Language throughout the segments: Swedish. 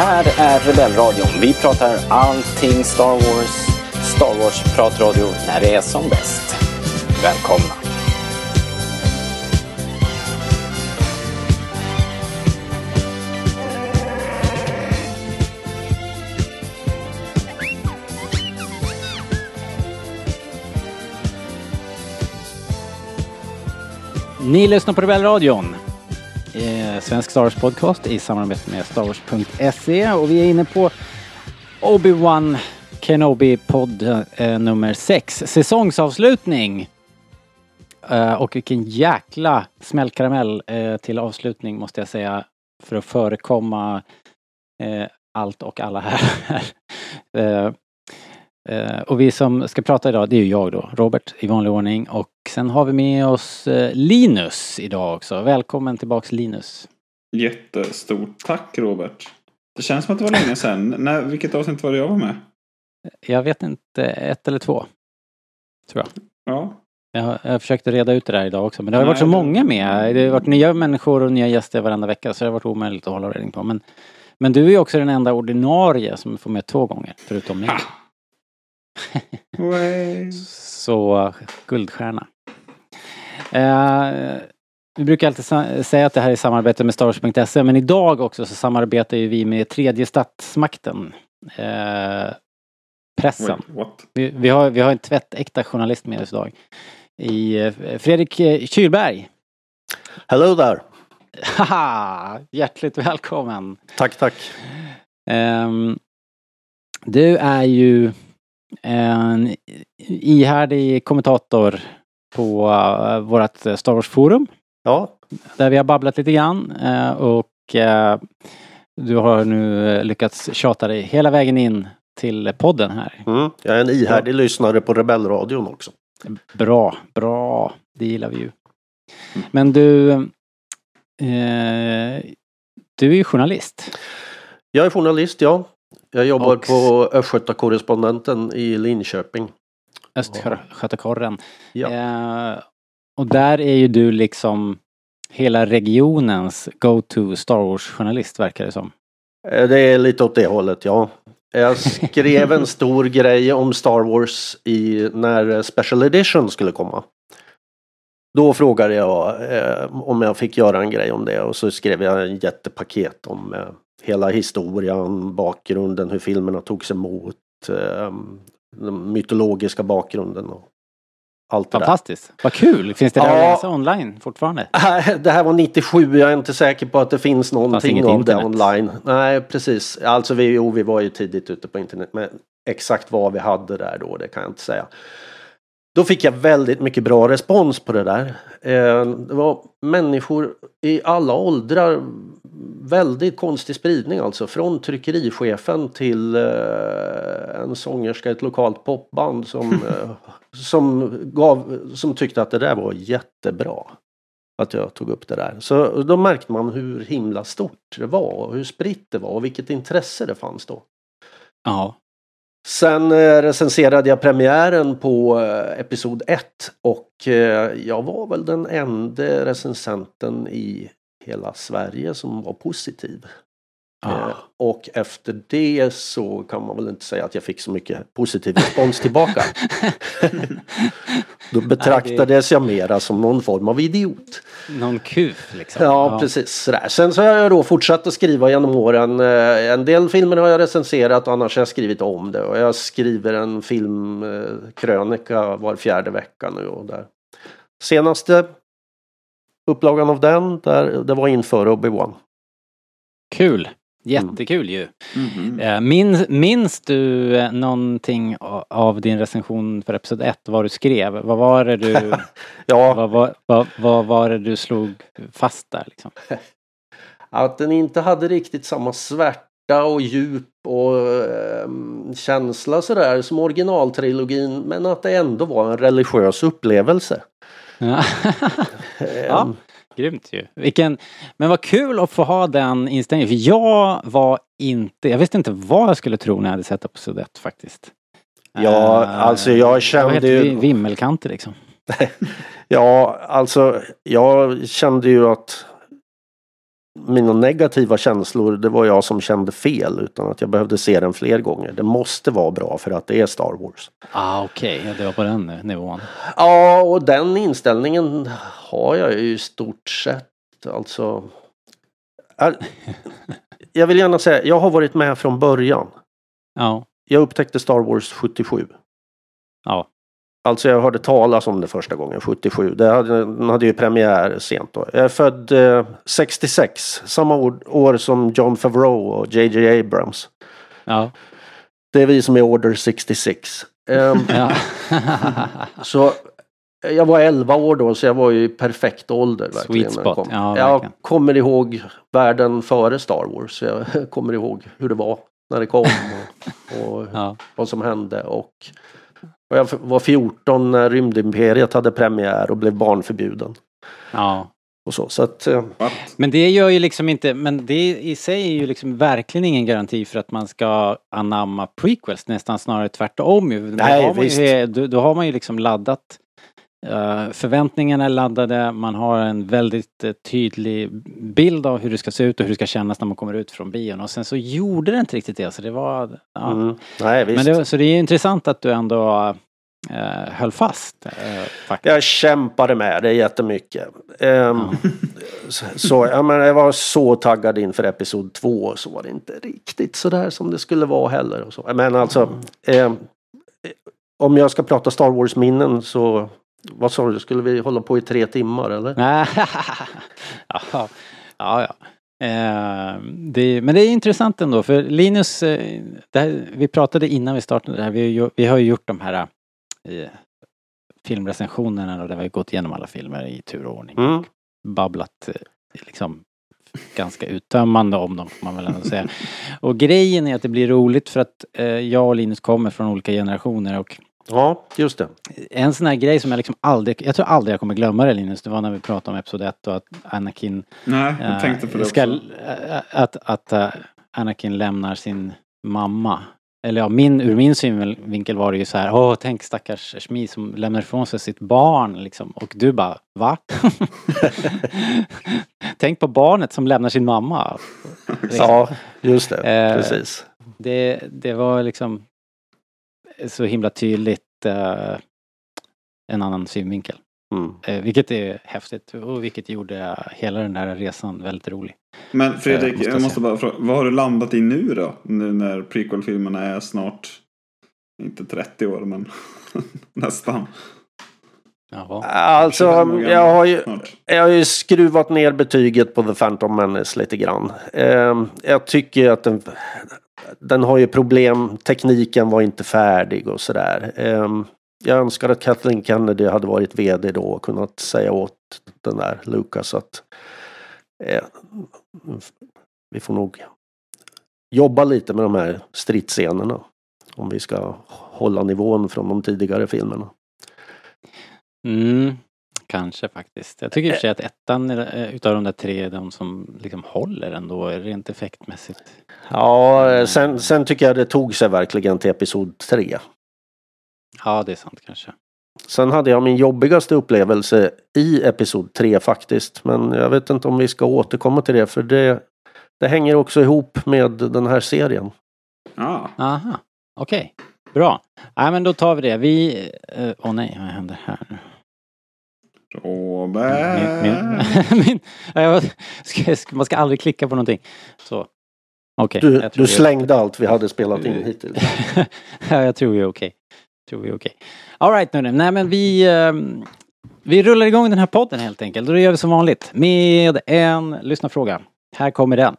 här är Rebellradion. Vi pratar allting Star Wars. Star Wars-pratradio när det är som bäst. Välkomna! Ni lyssnar på Rebellradion. Svensk Star Wars podcast i samarbete med Star Wars.se och vi är inne på Obi-Wan Kenobi podd eh, nummer 6. Säsongsavslutning. Eh, och vilken jäkla smällkaramell eh, till avslutning måste jag säga. För att förekomma eh, allt och alla här. Eh, Eh, och vi som ska prata idag, det är ju jag då, Robert i vanlig ordning. Och sen har vi med oss eh, Linus idag också. Välkommen tillbaks Linus. Jättestort tack Robert. Det känns som att det var länge sedan. När, vilket avsnitt var det jag var med? Jag vet inte, ett eller två. Tror jag. Ja. Jag, jag försökte reda ut det där idag också men det har Nej, varit så det- många med. Det har varit nya människor och nya gäster varenda vecka så det har varit omöjligt att hålla reda på. Men, men du är också den enda ordinarie som får med två gånger, förutom mig. Så guldstjärna. Eh, vi brukar alltid säga att det här är samarbete med Starwars.se men idag också så samarbetar ju vi med tredje statsmakten. Eh, pressen. Wait? Vi, vi, har, vi har en tvättäkta journalist med oss idag. I eh, Fredrik eh, Kylberg. Hello there! Haha! Hjärtligt välkommen! Tack, tack. Ehm, du är ju en ihärdig kommentator på uh, vårt Star Wars-forum. Ja, Där vi har babblat lite grann eh, och eh, du har nu eh, lyckats tjata dig hela vägen in till podden här. mm. jag är en ihärdig lyssnare på Rebellradion också. Bra, bra. Det gillar vi ju. Men du, eh, du är ju journalist. Jag är journalist, ja. Jag jobbar Och- på Östgötakorrespondenten i Linköping. Östgötakorren. Ja. Eh, och där är ju du liksom hela regionens go-to Star Wars-journalist verkar det som. Eh, Det är lite åt det hållet, ja. Jag skrev en stor grej om Star Wars i, när Special Edition skulle komma. Då frågade jag eh, om jag fick göra en grej om det och så skrev jag en jättepaket om eh, hela historien, bakgrunden, hur filmerna togs emot, eh, den mytologiska bakgrunden och allt det där. Fantastiskt. Vad kul! Finns det där Ja. att läsa online fortfarande? Det här var 97, jag är inte säker på att det finns någonting av det online. Nej, precis. Alltså vi, jo, vi var ju tidigt ute på internet, men exakt vad vi hade där då, det kan jag inte säga. Då fick jag väldigt mycket bra respons på det där. Eh, Det var människor i alla åldrar. Väldigt konstig spridning alltså. Från tryckerichefen till eh, en sångerska i ett lokalt popband som, eh, som, gav, som tyckte att det där var jättebra att jag tog upp det där. Så då märkte man hur himla stort det var och hur spritt det var och vilket intresse det fanns då. Ja. Sen eh, recenserade jag premiären på eh, Episod 1 och eh, jag var väl den enda recensenten i hela Sverige som var positiv ja. Eh, och efter det så kan man väl inte säga att jag fick så mycket positiv respons tillbaka. Då betraktades jag mera som någon form av idiot. Någon kuf liksom. Ja, precis. Sådär. Sen så har jag då fortsatt att skriva genom åren. Eh, En del filmer har jag recenserat och annars har jag skrivit om det. Och jag skriver en filmkrönika var fjärde vecka nu. Och där. Senaste upplagan av den, där, det var inför Obi-Wan. Kul! Jättekul ju. Mhm. Eh, Minns, minns du eh, någonting av din recension för Episod 1? Vad du skrev? Vad var det du, Ja, vad, vad, vad, vad var det du slog fast där liksom? att den inte hade riktigt samma svärta och djup och eh, känsla sådär som originaltrilogin. Men att det ändå var en religiös upplevelse. Ja. ja, Ehm, grymt ju. Vilken, men vad kul att få ha den inställningen. För jag var inte, jag visste inte vad jag skulle tro när jag hade sett Episod 1 faktiskt. Ja, Eh, alltså jag kände helt ju- vi- vimmelkanter liksom. Ja, alltså jag kände ju att mina negativa känslor, det var jag som kände fel utan att jag behövde se den fler gånger. Det måste vara bra för att det är Star Wars. Ah, okej, ja, det var på den nivån. Ja, och den inställningen har jag ju i stort sett. Alltså... All- Jag vill gärna säga, jag har varit med från början. Ja, Jag upptäckte Star Wars 77. ja, Alltså jag hörde talas om det första gången, 77. Det hade, den hade ju premiär sent då. Jag är född eh, 66, samma år, år som John Favreau och JJ Abrams. ja. Det är vi som är Order 66. Ehm, ja. så eh, jag var 11 år då, så jag var ju i perfekt ålder. Verkligen, Sweet spot, ja, jag kommer ihåg världen före Star Wars. Jag kommer ihåg hur det var när det kom och, och ja. vad som hände. Och, och jag var 14 när Rymdimperiet hade premiär och blev barnförbjuden. ja. Och så, så att, eh, What? Men det gör ju liksom inte, men det i sig är ju liksom verkligen ingen garanti för att man ska anamma prequels, nästan snarare tvärtom ju. Då Nej, har man visst. Ju, då, då har man ju liksom laddat Förväntningarna är laddade, man har en väldigt eh, tydlig bild av hur det ska se ut och hur det ska kännas när man kommer ut från bion och sen så gjorde det inte riktigt det så det var... Ja. mm, nej visst. Men det, så det är intressant att du ändå eh, höll fast. Eh, faktiskt. Jag kämpade med det jättemycket. Ehm, så, så jag, menar, jag var så taggad inför episod två så var det inte riktigt så där som det skulle vara heller. Och så. Men alltså, ehm, om jag ska prata Star Wars minnen så vad sa du, skulle vi hålla på i tre timmar eller? ja, ja, ja. Eh, det, men det är intressant ändå för Linus, eh, här, vi pratade innan vi startade det här, vi, har ju- vi har ju gjort de här eh, filmrecensionerna och där vi har gått igenom alla filmer i tur och ordning. Mm. Babblat eh, liksom ganska uttömmande om dem får man väl ändå säga. Och grejen är att det blir roligt för att eh, jag och Linus kommer från olika generationer och Ja, just det. en sån här grej som jag liksom aldrig, jag tror aldrig jag kommer glömma det Linus, det var när vi pratade om Episod 1 och att Anakin Nej, jag eh, tänkte på det ska, också. eh, Att, att eh, Anakin lämnar sin mamma. Eller ja, min, ur min synvinkel var det ju så här, åh tänk stackars Shmi som lämnar ifrån sig sitt barn liksom. Och du bara, va? tänk på barnet som lämnar sin mamma. Liksom. Ja, just det. Eh, Precis. Det, det var liksom så himla tydligt eh, en annan synvinkel. Mm. Eh, vilket är häftigt och vilket gjorde hela den här resan väldigt rolig. Men Fredrik, Eh, måste jag jag måste bara fråga, vad har du landat i nu då? Nu när prequel-filmerna är snart, inte 30 år men nästan. Jaha. Alltså, 25 år jag har ju. Jag har ju skruvat ner betyget på The Phantom Menace lite grann. Ehm, jag tycker att den, den har ju problem. Tekniken var inte färdig och sådär. Ehm, jag önskar att Kathleen Kennedy hade varit VD då och kunnat säga åt den där Lucas att eh, vi får nog jobba lite med de här stridsscenerna. Om vi ska hålla nivån från de tidigare filmerna. Mm, kanske faktiskt. Jag tycker i och för sig att ettan eh, utav de där tre är de som liksom håller ändå rent effektmässigt. Ja, sen, sen tycker jag det tog sig verkligen till episod 3. Ja, det är sant kanske. Sen hade jag min jobbigaste upplevelse i episod 3 faktiskt. Men jag vet inte om vi ska återkomma till det för det, det hänger också ihop med den här serien. Ja, Aha, okej. Bra. Nej men då tar vi det. Vi... eh, Åh nej, vad händer här nu? Robert. Min, min, min, ja, jag, ska, man ska aldrig klicka på någonting. Så. Okej. Du, jag du slängde allt vi hade spelat in hittills. ja, jag tror vi är okej. Tror vi okej. Alright nu Nej men vi... ehm, vi rullar igång den här podden helt enkelt. Och det gör vi som vanligt med en lyssnarfråga. Här kommer den.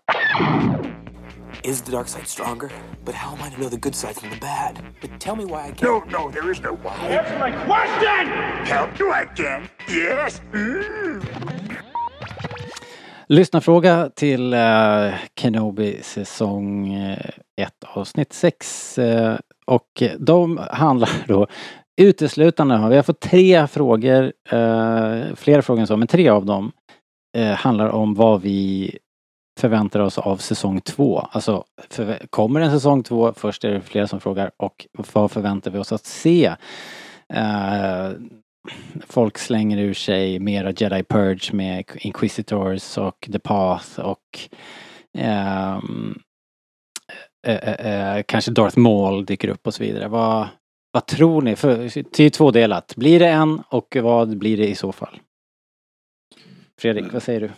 Is the dark side stronger? But how am I to know the good side from the bad? But tell me why I can't. No, no, there is no why. Answer my question! Help you again? Yes? Mm. Lyssnarfråga till uh, Kenobi säsong 1 avsnitt 6. och de handlar då uteslutande, vi har fått tre frågor, uh, fler frågor än så, men tre av dem eh, handlar om vad vi förväntar oss av säsong 2. Alltså, för, kommer en säsong 2? Först är det flera som frågar och vad förväntar vi oss att se? Uh, folk slänger ur sig mera Jedi Purge med Inquisitors och The Path och ehm, uh, uh, kanske Darth Maul dyker upp och så vidare. Vad, vad tror ni? För, det är ju tvådelat. Blir det en och vad blir det i så fall? Fredrik, vad säger du?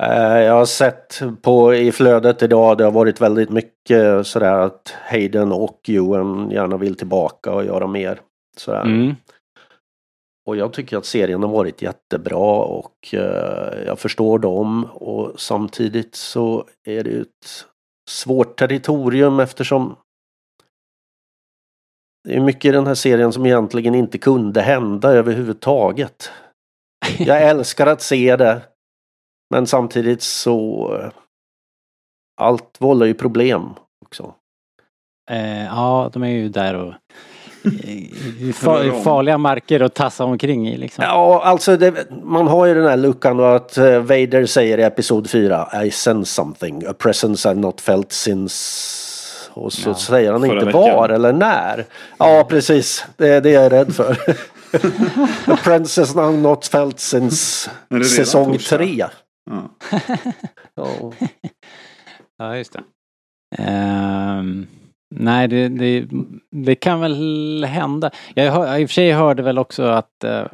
Eh, Jag har sett på i flödet idag, det har varit väldigt mycket sådär att Hayden och Ewan gärna vill tillbaka och göra mer. Sådär. Mm. Och jag tycker att serien har varit jättebra och eh, jag förstår dem och samtidigt så är det ju ett svårt territorium eftersom det är mycket i den här serien som egentligen inte kunde hända överhuvudtaget. Jag älskar att se det men samtidigt så eh, allt vållar ju problem också. Eh, ja, de är ju där och i- om. farliga marker att tassa omkring i liksom. Ja, alltså det, man har ju den här luckan och att eh, Vader säger i Episod 4 I sense something, a presence I've not felt since... Och så Ja, säger han förra inte veckan. var eller när. Ja, precis. Det är det jag är rädd för. a presence I've not felt since säsong torsdag? 3. Ja. Ja. Ja, just det. Ehm, nej, det, det, det kan väl hända. Jag hör, i och för sig hörde väl också att uh,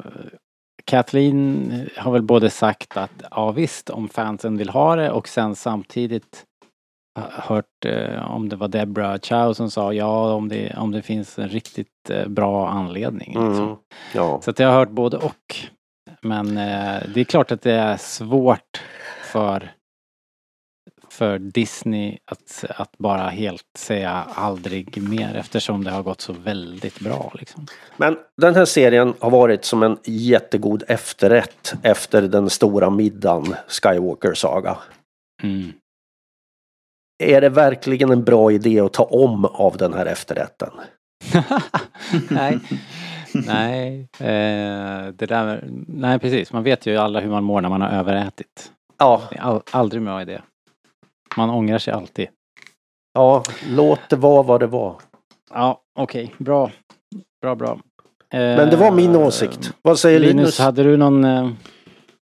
Kathleen har väl både sagt att ja visst om fansen vill ha det och sen samtidigt hört eh, om det var Deborah Chow som sa ja om det, om det finns en riktigt eh, bra anledning. Liksom. Mm. ja. Så att jag har hört både och. Men eh, det är klart att det är svårt för för Disney att, att bara helt säga aldrig mer eftersom det har gått så väldigt bra liksom. Men den här serien har varit som en jättegod efterrätt efter den stora middagen Skywalker Saga. Mm. Är det verkligen en bra idé att ta om av den här efterrätten? nej. Nej, eh, det där, nej precis. Man vet ju alla hur man mår när man har överätit. Ja, Det är all, aldrig bra idé. Man ångrar sig alltid. ja, låt det vara vad det var. Ja, okej, bra. Bra, bra. Men det var min Eh, åsikt. Vad säger Linus, Linus? hade du någon, eh,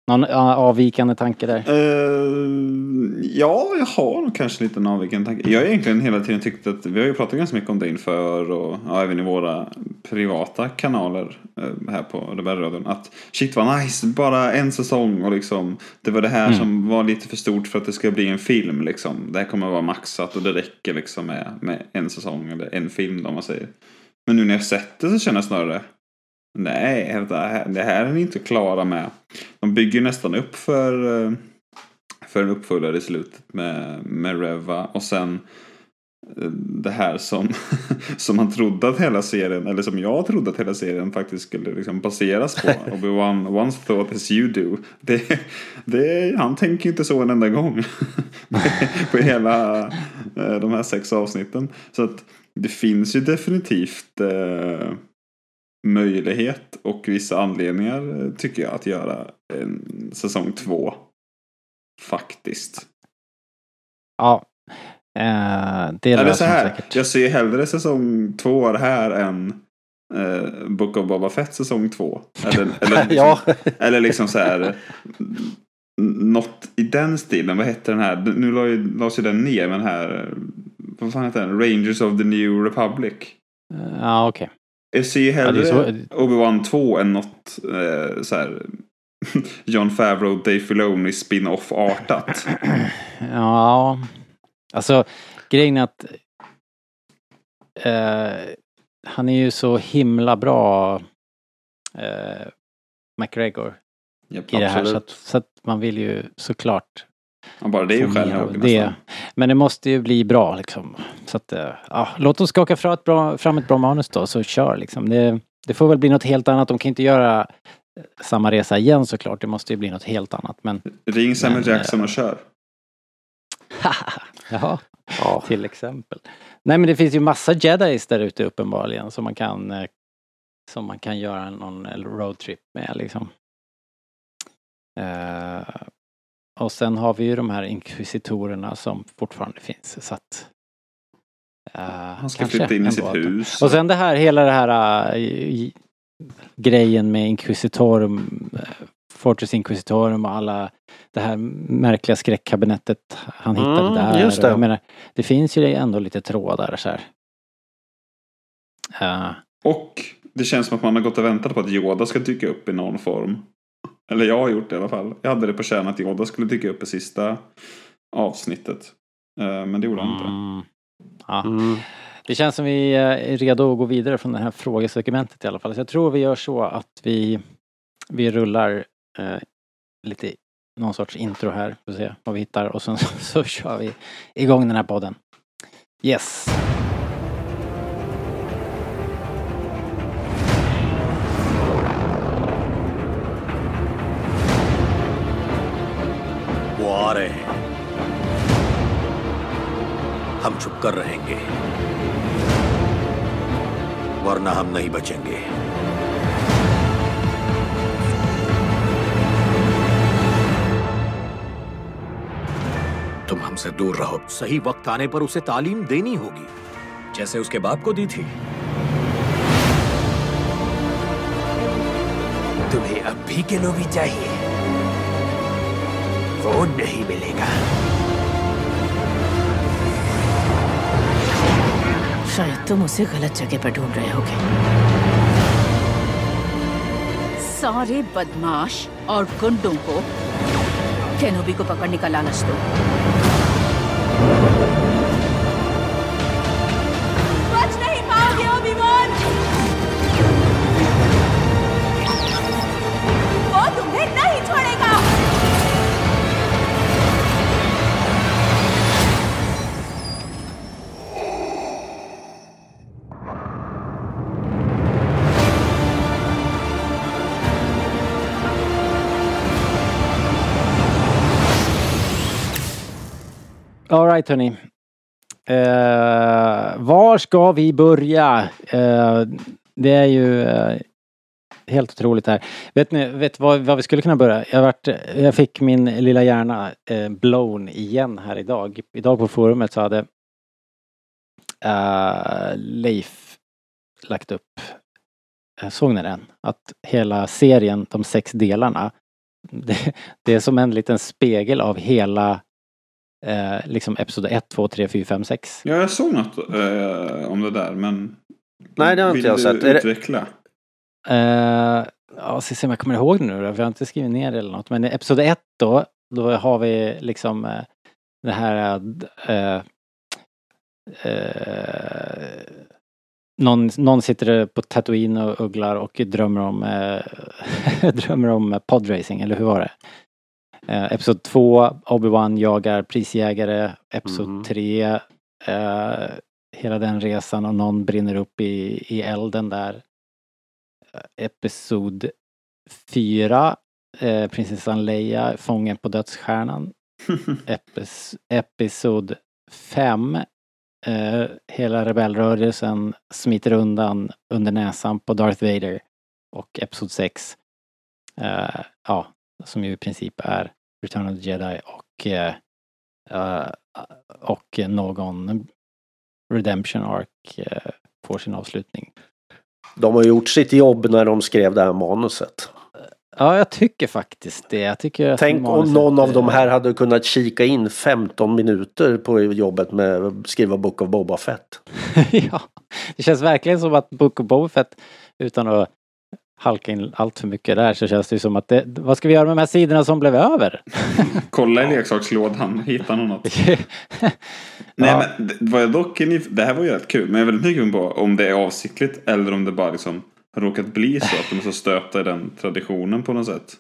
någon avvikande tanke där? Eh, ja, jag har kanske lite en avvikande tanke. Jag har egentligen hela tiden tyckt att vi har ju pratat ganska mycket om det inför och ja, även i våra privata kanaler eh, här på Rebellradion. Att shit vad nice, bara en säsong och liksom det var det här Mm. som var lite för stort för att det ska bli en film liksom. Det här kommer att vara maxat och det räcker liksom med, med en säsong eller en film om man säger. Men nu när jag sett det så känner jag snarare Nej, det här, är ni inte klara med. De bygger nästan upp för, eh, för en uppföljare i slutet med, med Reva och sen eh, det här som, som man trodde att hela serien, eller som jag trodde att hela serien faktiskt skulle liksom baseras på. Obi-Wan once thought as you do. Det, det, han tänker ju inte så en enda gång. på hela eh, de här sex avsnitten. Så att det finns ju definitivt eh, möjlighet och vissa anledningar eh, tycker jag att göra en säsong två. Faktiskt. Ja. Eh, det Eller så här, säkert. jag ser hellre säsong två här än eh, Book of Boba Fett säsong två. Eller, eller, liksom, Ja, eller liksom så här något i den stilen. Vad hette den här? Nu lades ju den ner men här. eh, Vad fan heter den? Rangers of the New Republic. Ja, okej. Jag ser ju Ja, hellre så- Obi-Wan 2 än något eh, så här John Favreau, Dave Filoni spin-off artat. Ja, alltså grejen är att eh, han är ju så himla bra eh, McGregor Japp, i det här så att, så att man vill ju såklart Ja, bara det är ju av det. Men det måste ju bli bra liksom. Så att, eh, ja, låt oss skaka fram ett bra, fram ett bra manus då, så kör liksom. Det, det får väl bli något helt annat. De kan inte göra eh, samma resa igen såklart. Det måste ju bli något helt annat. Men Ring Samuel Jackson och kör. Jaha, ja. till exempel. Nej men det finns ju massa jedis där ute uppenbarligen som man kan eh, som man kan göra någon roadtrip med liksom. Eh, och sen har vi ju de här inkvisitorerna som fortfarande finns så att eh, Han ska flytta in i sitt hus. Och sen det här, hela det här, i- grejen med Inquisitorum, eh, Fortress Inquisitorum och alla det här märkliga skräckkabinettet han hittade Mm, där. just det. Jag menar, det finns ju ändå lite trådar så här. Eh, Och det känns som att man har gått och väntat på att Yoda ska dyka upp i någon form. Eller jag har gjort det i alla fall. Jag hade det på kärn att Yoda skulle dyka upp i sista avsnittet. Eh, Men det gjorde han inte. mm, ja. Mm. Det känns som vi är redo att gå vidare från det här frågesegmentet i alla fall. Så jag tror vi gör så att vi, vi rullar eh, lite någon sorts intro här. Får se vad vi hittar och sen så, så kör vi igång den här podden. Yes! आ रहे हैं। हम चुप कर रहेंगे। वरना हम नहीं बचेंगे। तुम हमसे दूर रहो। सही वक्त आने पर उसे तालीम देनी होगी। जैसे उसके बाप को दी थी। तुम्हें अब भी के केनोबी चाहिए। वो नहीं मिलेगा। शायद तुम उसे गलत जगह पर ढूंढ रहे होगे। सारे बदमाश और गुंडों को केनोबी को पकड़ने का लालच दो। नहीं पाओगे! वो तुम्हें Alright hörni. Uh, var ska vi börja? Uh, det är ju uh, helt otroligt här. Vet ni vet vad, vad vi skulle kunna börja? Jag, varit, jag fick min lilla hjärna blown igen här idag. Idag på forumet så hade Leif lagt upp, såg ni den? Att hela serien, de sex delarna, det, det är som en liten spegel av hela eh, liksom episod 1, 2, 3, 4, 5, 6. Ja, jag såg något eh, om det där men... Nej, det har inte Vill jag du sett. Är det- utveckla? Uh, ja, ska se om jag kommer ihåg det nu då, för jag har inte skrivit ner det eller något. Men i episod 1 då, då har vi liksom eh, det här eh, eh, någon, någon sitter på Tatooine och ugglar och drömmer om, eh, drömmer om podracing, eller hur var det? Eh, episod 2, Obi-Wan jagar prisjägare. Episod Mhm. 3, eh, hela den resan och någon brinner upp i, i elden där. Eh, Episod 4, eh, prinsessan Leia, fången på dödsstjärnan. Epis, episod 5, eh, hela rebellrörelsen smiter undan under näsan på Darth Vader. Och episod 6, eh, ja, som ju i princip är Return of the Jedi och eh, och någon Redemption Arc eh, får sin avslutning. De har gjort sitt jobb när de skrev det här manuset. Ja, jag tycker faktiskt det. Jag tycker Tänk om någon av de här hade kunnat kika in 15 minuter på jobbet med att skriva Book of Boba Fett. ja, det känns verkligen som att Book of Boba Fett, utan att halka in allt för mycket där, så känns det som att det, vad ska vi göra med de här sidorna som blev över? Kolla i leksakslådan, hitta något annat. ja. Nej men det, vad jag dock är nyf- det här var ju rätt kul. Men jag är väldigt nyfiken på om det är avsiktligt eller om det bara liksom har råkat bli så att de är så stöpta i den traditionen på något sätt.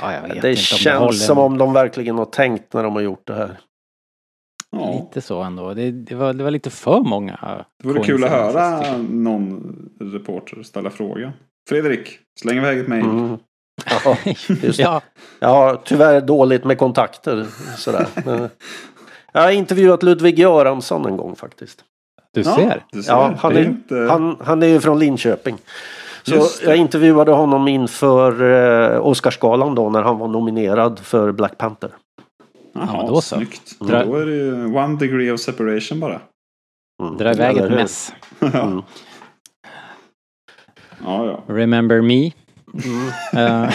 ja, jag vet Det inte om känns håller. som om de verkligen har tänkt när de har gjort det här. Ja, Lite så ändå. Det, det, var, det var lite för många det vore kul att höra någon reporter ställa frågan. Fredrik, släng iväg ett mejl. Mm. Ja, just. Ja, Jag har tyvärr dåligt med kontakter. Sådär. Men jag har intervjuat Ludvig Göransson en gång faktiskt. du Ja, ser. du ser. Ja, han är, inte... han, han är ju från Linköping. Så jag intervjuade honom inför eh, Oscarsgalan då när han var nominerad för Black Panther. Jaha, Ja, då så. snyggt. Dra- Då är det ju one degree of separation bara. Mm. Dra iväg ett mess. Mm. Ja, ja. Remember me. Eh,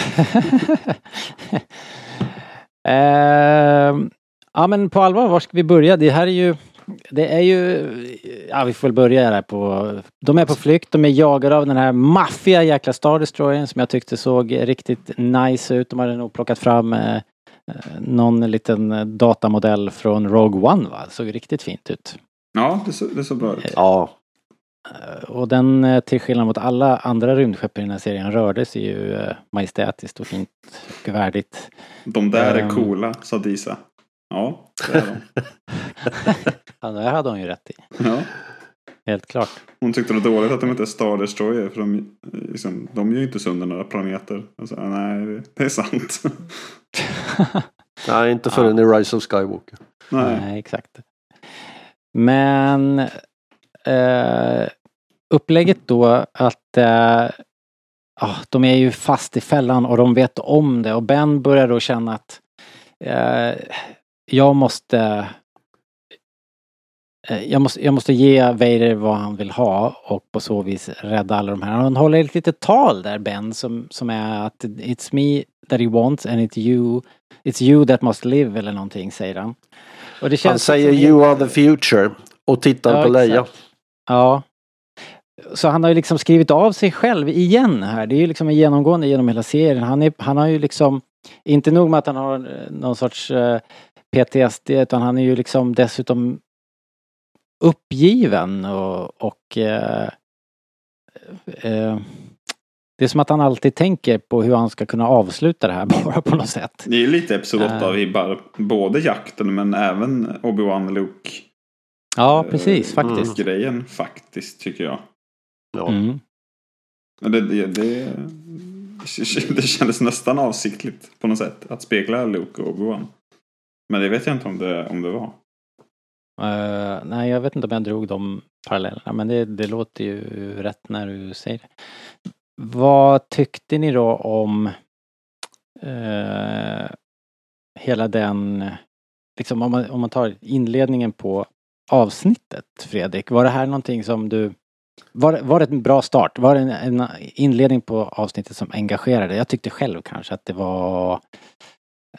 Ehm, ja men på allvar, var ska vi börja? Det här är ju det är ju, ja vi får väl börja där på, de är på flykt, de är jagade av den här maffiga jäkla Star Destroyern som jag tyckte såg riktigt nice ut. De hade nog plockat fram eh, eh, någon liten datamodell från Rogue One va? Det såg riktigt fint ut. Ja, det såg det såg bra ut. Ja, Och den eh, till skillnad mot alla andra rymdskepp i den här serien rörde sig ju eh, majestätiskt och fint och värdigt. De där är Ehm. coola, sa Disa. Ja, det är de. Ja, det hade hon ju rätt i. Ja. Helt klart. Hon tyckte det var dåligt att de inte är Star Destroyer för de, liksom, de gör ju inte sönder några planeter. Alltså, nej, det är sant. nej inte förrän i Rise of Skywalker. nej. Nej, exakt. Men eh, upplägget då att eh, ah, de är ju fast i fällan och de vet om det och Ben börjar då känna att eh, jag måste eh, jag måste, jag måste ge Vader vad han vill ha och på så vis rädda alla de här. Han håller ett litet tal där Ben som, som är att It's me that he wants and it's you It's you that must live eller någonting säger han. Han säger liksom- You are the future och tittar Ja, på Leia. exakt. Ja. Så han har ju liksom skrivit av sig själv igen här. Det är ju liksom en genomgående genom hela serien. Han, är, han har ju liksom, inte nog med att han har eh, någon sorts eh, PTSD utan han är ju liksom dessutom uppgiven och, och eh, eh, det är som att han alltid tänker på hur han ska kunna avsluta det här bara på något sätt. Det är ju lite Episod Äh. 8-vibbar. Både jakten men även Obi-Wan Luke. Ja, precis eh, faktiskt. Grejen faktiskt tycker jag. Ja. Mm. Det, det, det, det kändes nästan avsiktligt på något sätt. Att spegla Luke och Obi-Wan. Men det vet jag inte om det, om det var. Eh, nej, jag vet inte om jag drog de parallellerna, men det, det låter ju rätt när du säger det. Vad tyckte ni då om eh, hela den, liksom om man, om man tar inledningen på avsnittet, Fredrik. Var det här någonting som du, var, det- var det en bra start? Var det en, en inledning på avsnittet som engagerade? Jag tyckte själv kanske att det var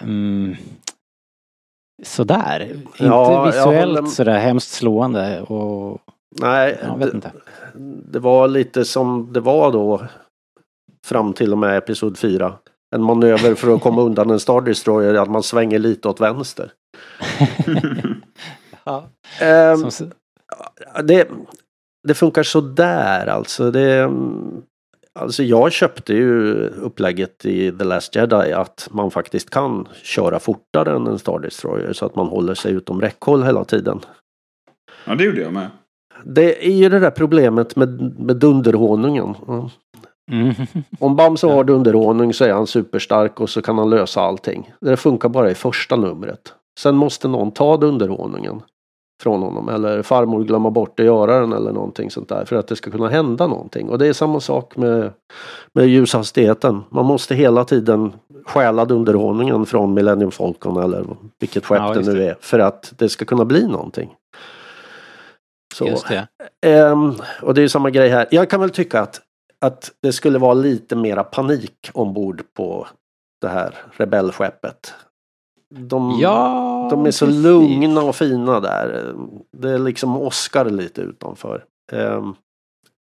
mm, sådär. Ja, inte jag visuellt håller- sådär hemskt slående och Nej, jag vet det, inte. det var lite som det var då fram till och med Episod 4. En manöver för att komma undan en Star Destroyer, att man svänger lite åt vänster. Ja. Ehm, Som, det, det funkar sådär alltså. Det, alltså jag köpte ju upplägget i The Last Jedi att man faktiskt kan köra fortare än en Star Destroyer så att man håller sig utom räckhåll hela tiden. Ja, det gjorde jag med. Det är ju det där problemet med, med dunderhonungen. Mm. Om Bamse har dunderhonung så är han superstark och så kan han lösa allting. Det funkar bara i första numret. Sen måste någon ta dunderhonungen från honom eller farmor glömma bort att göra den eller någonting sånt där för att det ska kunna hända någonting. Och det är samma sak med, med ljushastigheten. Man måste hela tiden stjäla dunderhonungen från Millennium Falcon eller vilket skepp Ja, det nu är för att det ska kunna bli någonting. Så. Just det. Ehm, och det är ju samma grej här. Jag kan väl tycka att, att det skulle vara lite mera panik ombord på det här rebellskeppet. De, Ja, de är så precis. lugna och fina där. Det är liksom åskar lite utanför. Ehm,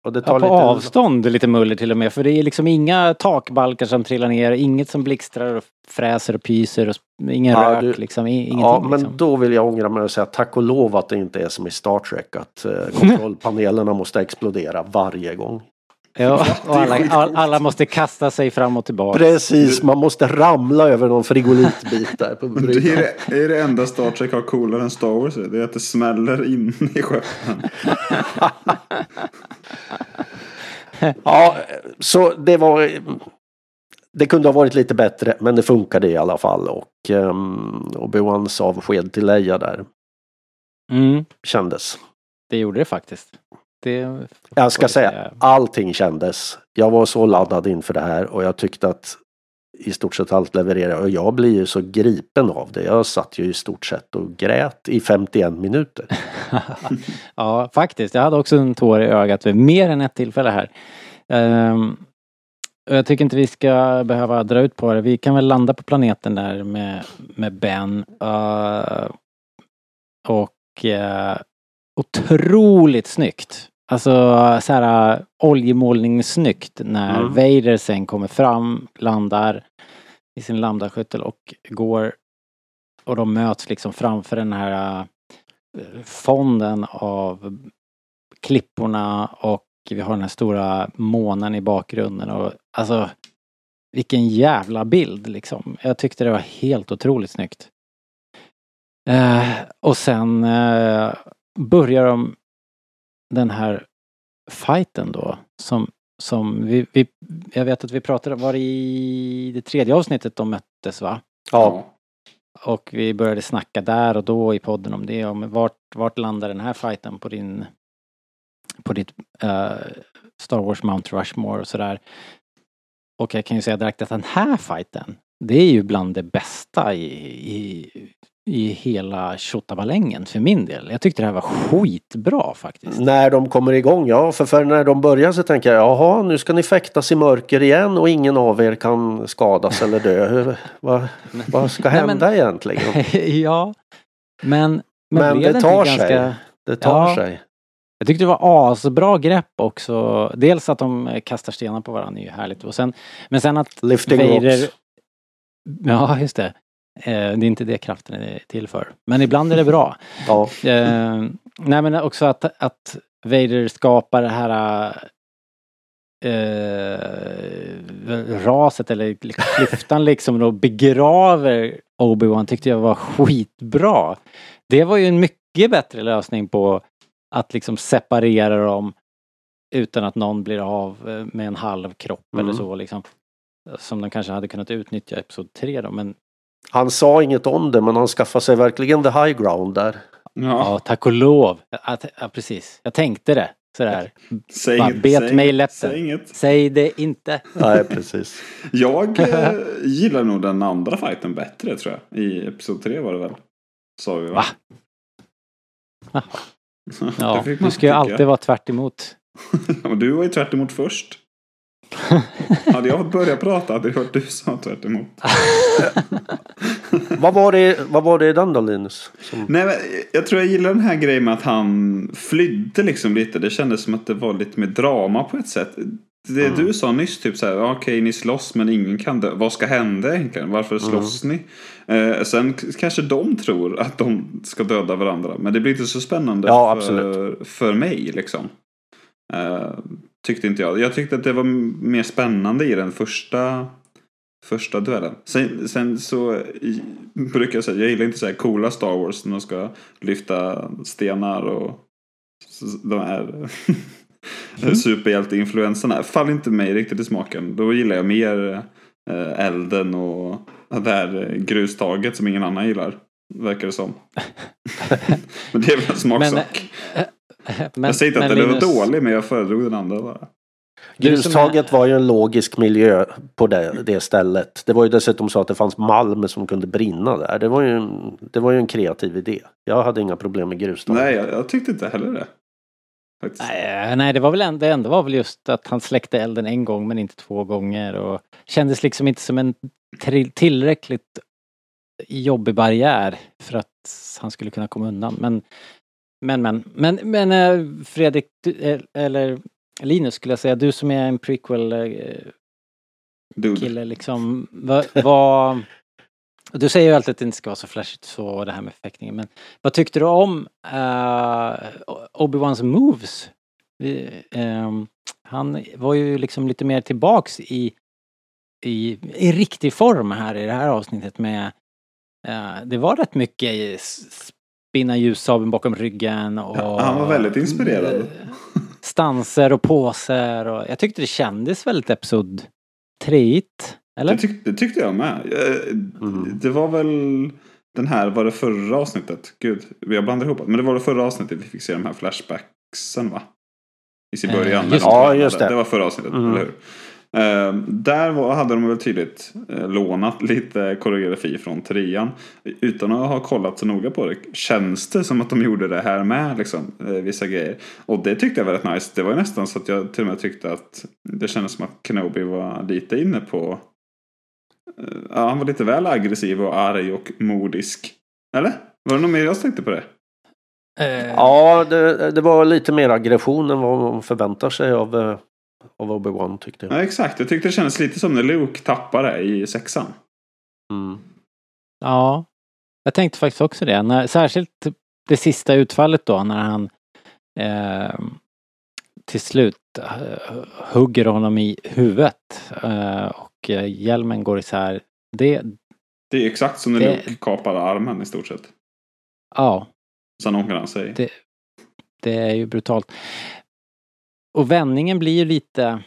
och det tar Ja, på lite... avstånd lite muller till och med. För det är liksom inga takbalkar som trillar ner, inget som blixtrar och fräser och pyser och ingen Ja, rök du- liksom. Ingenting Ja, men liksom. då vill jag ångra mig och säga tack och lov att det inte är som i Star Trek att eh, kontrollpanelerna måste explodera varje gång. Ja, och alla, alla måste kasta sig fram och tillbaka. Precis, man måste ramla över någon frigolitbit där på Det är det, det är det enda Star Trek har coolare än Star Wars. Det är att det smäller in i skeppen. Ja, så det var... Det kunde ha varit lite bättre men det funkade i alla fall och um, Obi-Wans avsked till Leia där Mm, kändes. det gjorde det faktiskt. Det Jag ska säga, allting kändes. Jag var så laddad inför det här och jag tyckte att i stort sett allt levererade och jag blir ju så gripen av det. Jag satt ju i stort sett och grät i 51 minuter. ja, faktiskt. Jag hade också en tår i ögat vid mer än ett tillfälle här. Ehm, och jag tycker inte vi ska behöva dra ut på det. Vi kan väl landa på planeten där med, med Ben. Eh, och eh, otroligt snyggt. Alltså så här oljemålningssnyggt när Mm. Vader sen kommer fram, landar i sin lambdaskyttel och går och de möts liksom framför den här eh, fonden av klipporna och vi har den här stora månen i bakgrunden och alltså vilken jävla bild liksom. Jag tyckte det var helt otroligt snyggt. Eh, och sen eh, börjar de den här fighten då som, som vi, vi, jag vet att vi pratade, var det i det tredje avsnittet de möttes va? Ja. Och vi började snacka där och då i podden om det, om vart, vart landar den här fighten på din på ditt eh, Star Wars Mount Rushmore och sådär. Och jag kan ju säga direkt att den här fighten, det är ju bland det bästa i, i, i hela tjottabalängen för min del. Jag tyckte det här var skitbra faktiskt. När de kommer igång, ja. För, för när de börjar så tänker jag, jaha, nu ska ni fäktas i mörker igen och ingen av er kan skadas eller dö. Hur, vad, vad ska Nej, men- hända egentligen? ja, men, men, Men det tar ganska... sig. Det tar Ja. sig. Jag tyckte det var asbra grepp också. Dels att de kastar stenar på varandra är ju härligt. Och sen, men sen att Lifting Vader... Ja, just det. Eh, det är inte det kraften är till för. Men ibland är det bra. Ja. Eh, nej men också att, att Vader skapar det här eh, raset eller klyftan liksom och begraver Obi-Wan tyckte jag var skitbra. Det var ju en mycket bättre lösning på att liksom separera dem utan att någon blir av eh, med en halv kropp eller Mm. så liksom. Som de kanske hade kunnat utnyttja i Episod 3 då men Han sa inget om det men han skaffade sig verkligen the high ground där. Ja. ja, tack och lov. Att, ja, precis. Jag tänkte det. Sådär. Säg Bara inget. bet säg mig i läppen. Säg inget. Säg det inte. Nej precis. Jag eh, gillar nog den andra fighten bättre tror jag. I Episod 3 var det väl? Sa vi Va? Det Ja, fick man du ska ju alltid vara tvärt emot. Du var ju tvärt emot först. hade jag fått börja prata hade det varit du som var tvärt emot. vad, var det, vad var det i den då Linus? Som... Nej, men jag tror jag gillar den här grejen med att han flydde liksom lite. Det kändes som att det var lite mer drama på ett sätt. Det Mm. du sa nyss, typ så här, "Ja, okej ni slåss men ingen kan dö. Vad ska hända egentligen? Varför slåss Mm. ni? Eh, sen kanske de tror att de ska döda varandra. Men det blir inte så spännande Ja, för, för mig liksom. Eh, tyckte inte jag. Jag tyckte att det var mer spännande i den första Första duellen. Sen, sen så brukar jag säga, jag gillar inte så här coola Star Wars när de ska lyfta stenar och de här superhjälteinfluenserna. Faller inte mig riktigt i smaken. Då gillar jag mer eh, elden och det här grustaget som ingen annan gillar. Verkar det som. men det är väl en smaksak. Men, jag säger inte att men den var Linus, dålig men jag föredrog den andra bara. Grustaget var ju en logisk miljö på det, det stället. Det var ju dessutom så att det fanns malm som kunde brinna där. Det var ju en, det var ju en kreativ idé. Jag hade inga problem med grustaget. Nej, jag, jag tyckte inte heller det. Faktiskt. Nej, nej, det var väl ändå, det enda var väl just att han släckte elden en gång men inte två gånger och kändes liksom inte som en tillräckligt jobbig barriär för att han skulle kunna komma undan. Men, men, men, men, men eh, Fredrik, du, eh, eller Linus skulle jag säga, du som är en prequel eh, Dude. kille liksom, vad, vad du säger ju alltid att det inte ska vara så flashigt så det här med fäktningen men vad tyckte du om uh, Obi-Wans moves? Vi, ehm, han var ju liksom lite mer tillbaks i, i, i riktig form här i det här avsnittet med eh, det var rätt mycket spinna ljussabeln bakom ryggen och Ja, han var väldigt inspirerad. stanser och påser och jag tyckte det kändes väldigt episod 3 eller? Det, tyck, det tyckte jag med. Eh, Mm. Det var väl den här, var det förra avsnittet? Gud, jag blandar ihop. Men det var det förra avsnittet vi fick se de här flashbacksen va? I sin Eh, början. just de det. Ja, just det. Det var förra avsnittet, Mm. eller hur? Eh, där var, hade de väl tydligt eh, lånat lite koreografi från trean. Utan att ha kollat så noga på det känns det som att de gjorde det här med liksom, eh, vissa grejer. Och det tyckte jag var rätt nice. Det var ju nästan så att jag till och med tyckte att det kändes som att Kenobi var lite inne på eh, Ja, han var lite väl aggressiv och arg och modisk. Eller? Var det något mer jag tänkte på det? Ja, det, det var lite mer aggression än vad man förväntar sig av, av Obi-Wan tyckte jag. Ja, exakt. Jag tyckte det kändes lite som när Luke tappade i sexan. Mm. Ja, jag tänkte faktiskt också det. När, särskilt det sista utfallet då när han eh, till slut eh, hugger honom i huvudet eh, och eh, hjälmen går isär. Det, Det är exakt som när Det- Luke kapade armen i stort sett. ja, Sen åker han sig. Det- det är ju brutalt. Och vändningen blir ju lite...